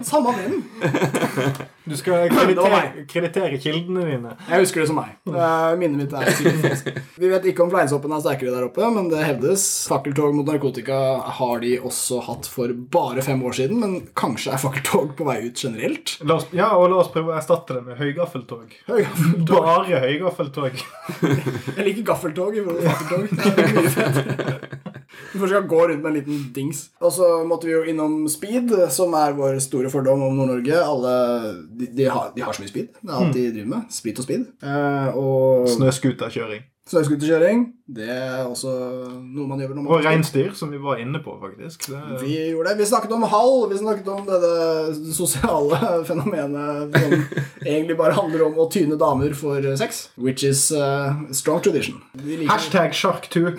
S1: Samme den.
S2: Du skal kreditere, kreditere kildene dine.
S1: Jeg husker det som meg. Uh, minnet mitt er sikkert. Vi vet ikke om fleinsoppen er sterkere der oppe, men det hevdes. Fakkeltog mot narkotika har de også hatt for bare fem år siden, men kanskje er fakkeltog på vei ut generelt?
S2: Oss, ja, og la oss prøve å erstatte det med høygaffeltog.
S1: Høygaffeltog.
S2: Bare høygaffeltog.
S1: Jeg liker gaffeltog i forhold til fakkeltog. Vi først skal gå rundt med en liten dings. Og så måtte vi jo innom speed, som er vår store fordom om Nord-Norge. Alle de, de, har, de har så mye speed. Det er alt de driver med. Speed og speed. Eh, og
S2: Snøscooterkjøring.
S1: Snøscooterkjøring. Det er også noe man gjør når man
S2: Og reinsdyr, som vi var inne på, faktisk. Det,
S1: Vi gjorde det. Vi snakket om hall. Vi snakket om det, sosiale fenomenet som egentlig bare handler om å tyne damer for sex. Which is uh, strong tradition. Liker-
S2: Hashtag shark2.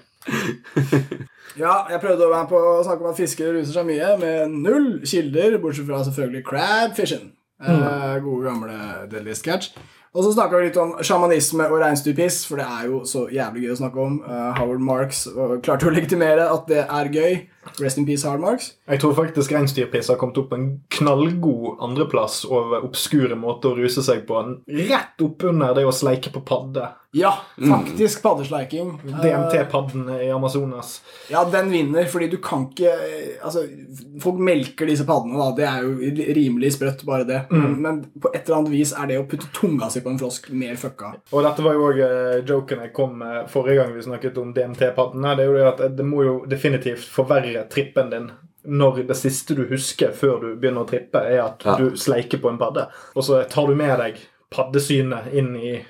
S1: Ja, jeg prøvde å være på å snakke om at fiskere ruser seg mye, med null kilder, bortsett fra selvfølgelig crab fishing. Uh, gode, gamle deadliest catch. Og så snakka vi litt om sjamanisme og reinsdyrpiss, for det er jo så jævlig gøy å snakke om. Uh, Howard Marks uh, klarte å legitimere at det er gøy. Rest in peace, Howard Marks.
S2: Jeg tror faktisk reinsdyrpiss har kommet opp på en knallgod andreplass over obskure måter å ruse seg på. Rett oppunder det å sleike på padde.
S1: Ja, faktisk paddesleiking. Eh,
S2: DMT-paddene i Amazonas.
S1: Ja, den vinner, fordi du kan ikke Altså, folk melker disse paddene, da. Det er jo rimelig sprøtt, bare det. Men, men på et eller annet vis er det å putte tunga si på en frosk mer fucka.
S2: Og dette var jo òg joken jeg kom med forrige gang vi snakket om DMT-paddene. Det er jo det at det må jo definitivt forverre trippen din. Når det siste du husker før du begynner å trippe, er at
S3: Ja.
S2: du sleiker på en padde. Og så tar du med deg paddesynet inn i,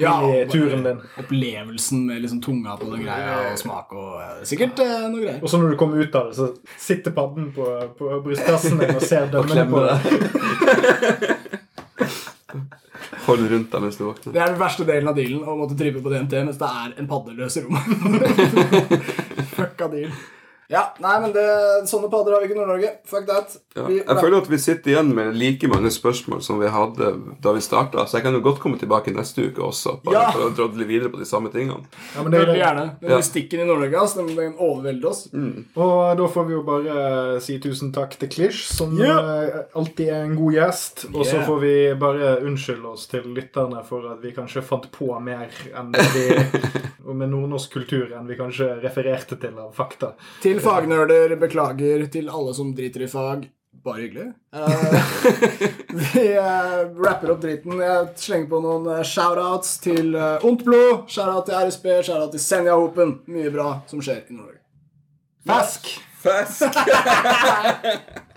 S1: Ja,
S2: i turen din.
S1: Opplevelsen med liksom tunga på den greier og smak og eh, sikkert eh, noe greier.
S2: Og så når du kommer ut av det, så sitter padden på, på brystkassen din og ser dømmene på deg.
S3: Hold rundt deg mens du våkner.
S1: Det er den verste delen av dealen å måtte trippe på DNT mens det er en paddeløs i rommet. Fucka deal. Ja, nei, men det, sånne padder har vi ikke i Nord-Norge. Fuck that.
S3: Ja.
S1: Vi,
S3: Jeg føler at vi sitter igjen med like mange spørsmål som vi hadde da vi starta, så jeg kan jo godt komme tilbake neste uke også, bare
S1: Ja.
S3: for å drodle videre på de samme tingene.
S2: Ja, men det
S1: vi
S2: det.
S1: gjerne. Den
S3: Ja.
S1: stikken i Nord-Norge altså, den, overvelder oss.
S2: Og da får vi jo bare si tusen takk til Klish, som
S1: Yeah.
S2: eh, alltid er en god gjest. Og så
S1: Yeah.
S2: får vi bare unnskylde oss til lytterne for at vi kanskje fant på mer enn det vi med nordnorsk kultur enn vi kanskje refererte til av fakta.
S1: Til fagnerder, beklager. Til alle som driter i fag. Bare hyggelig. Eh, vi eh, rapper opp dritten. Jeg slenger på noen eh, shoutouts til uh, Ondt blod, shoutout til RSB, shoutout til Senja-Hopen. Mye bra som skjer i Nord-Norge.
S2: Fask!
S3: Fisk!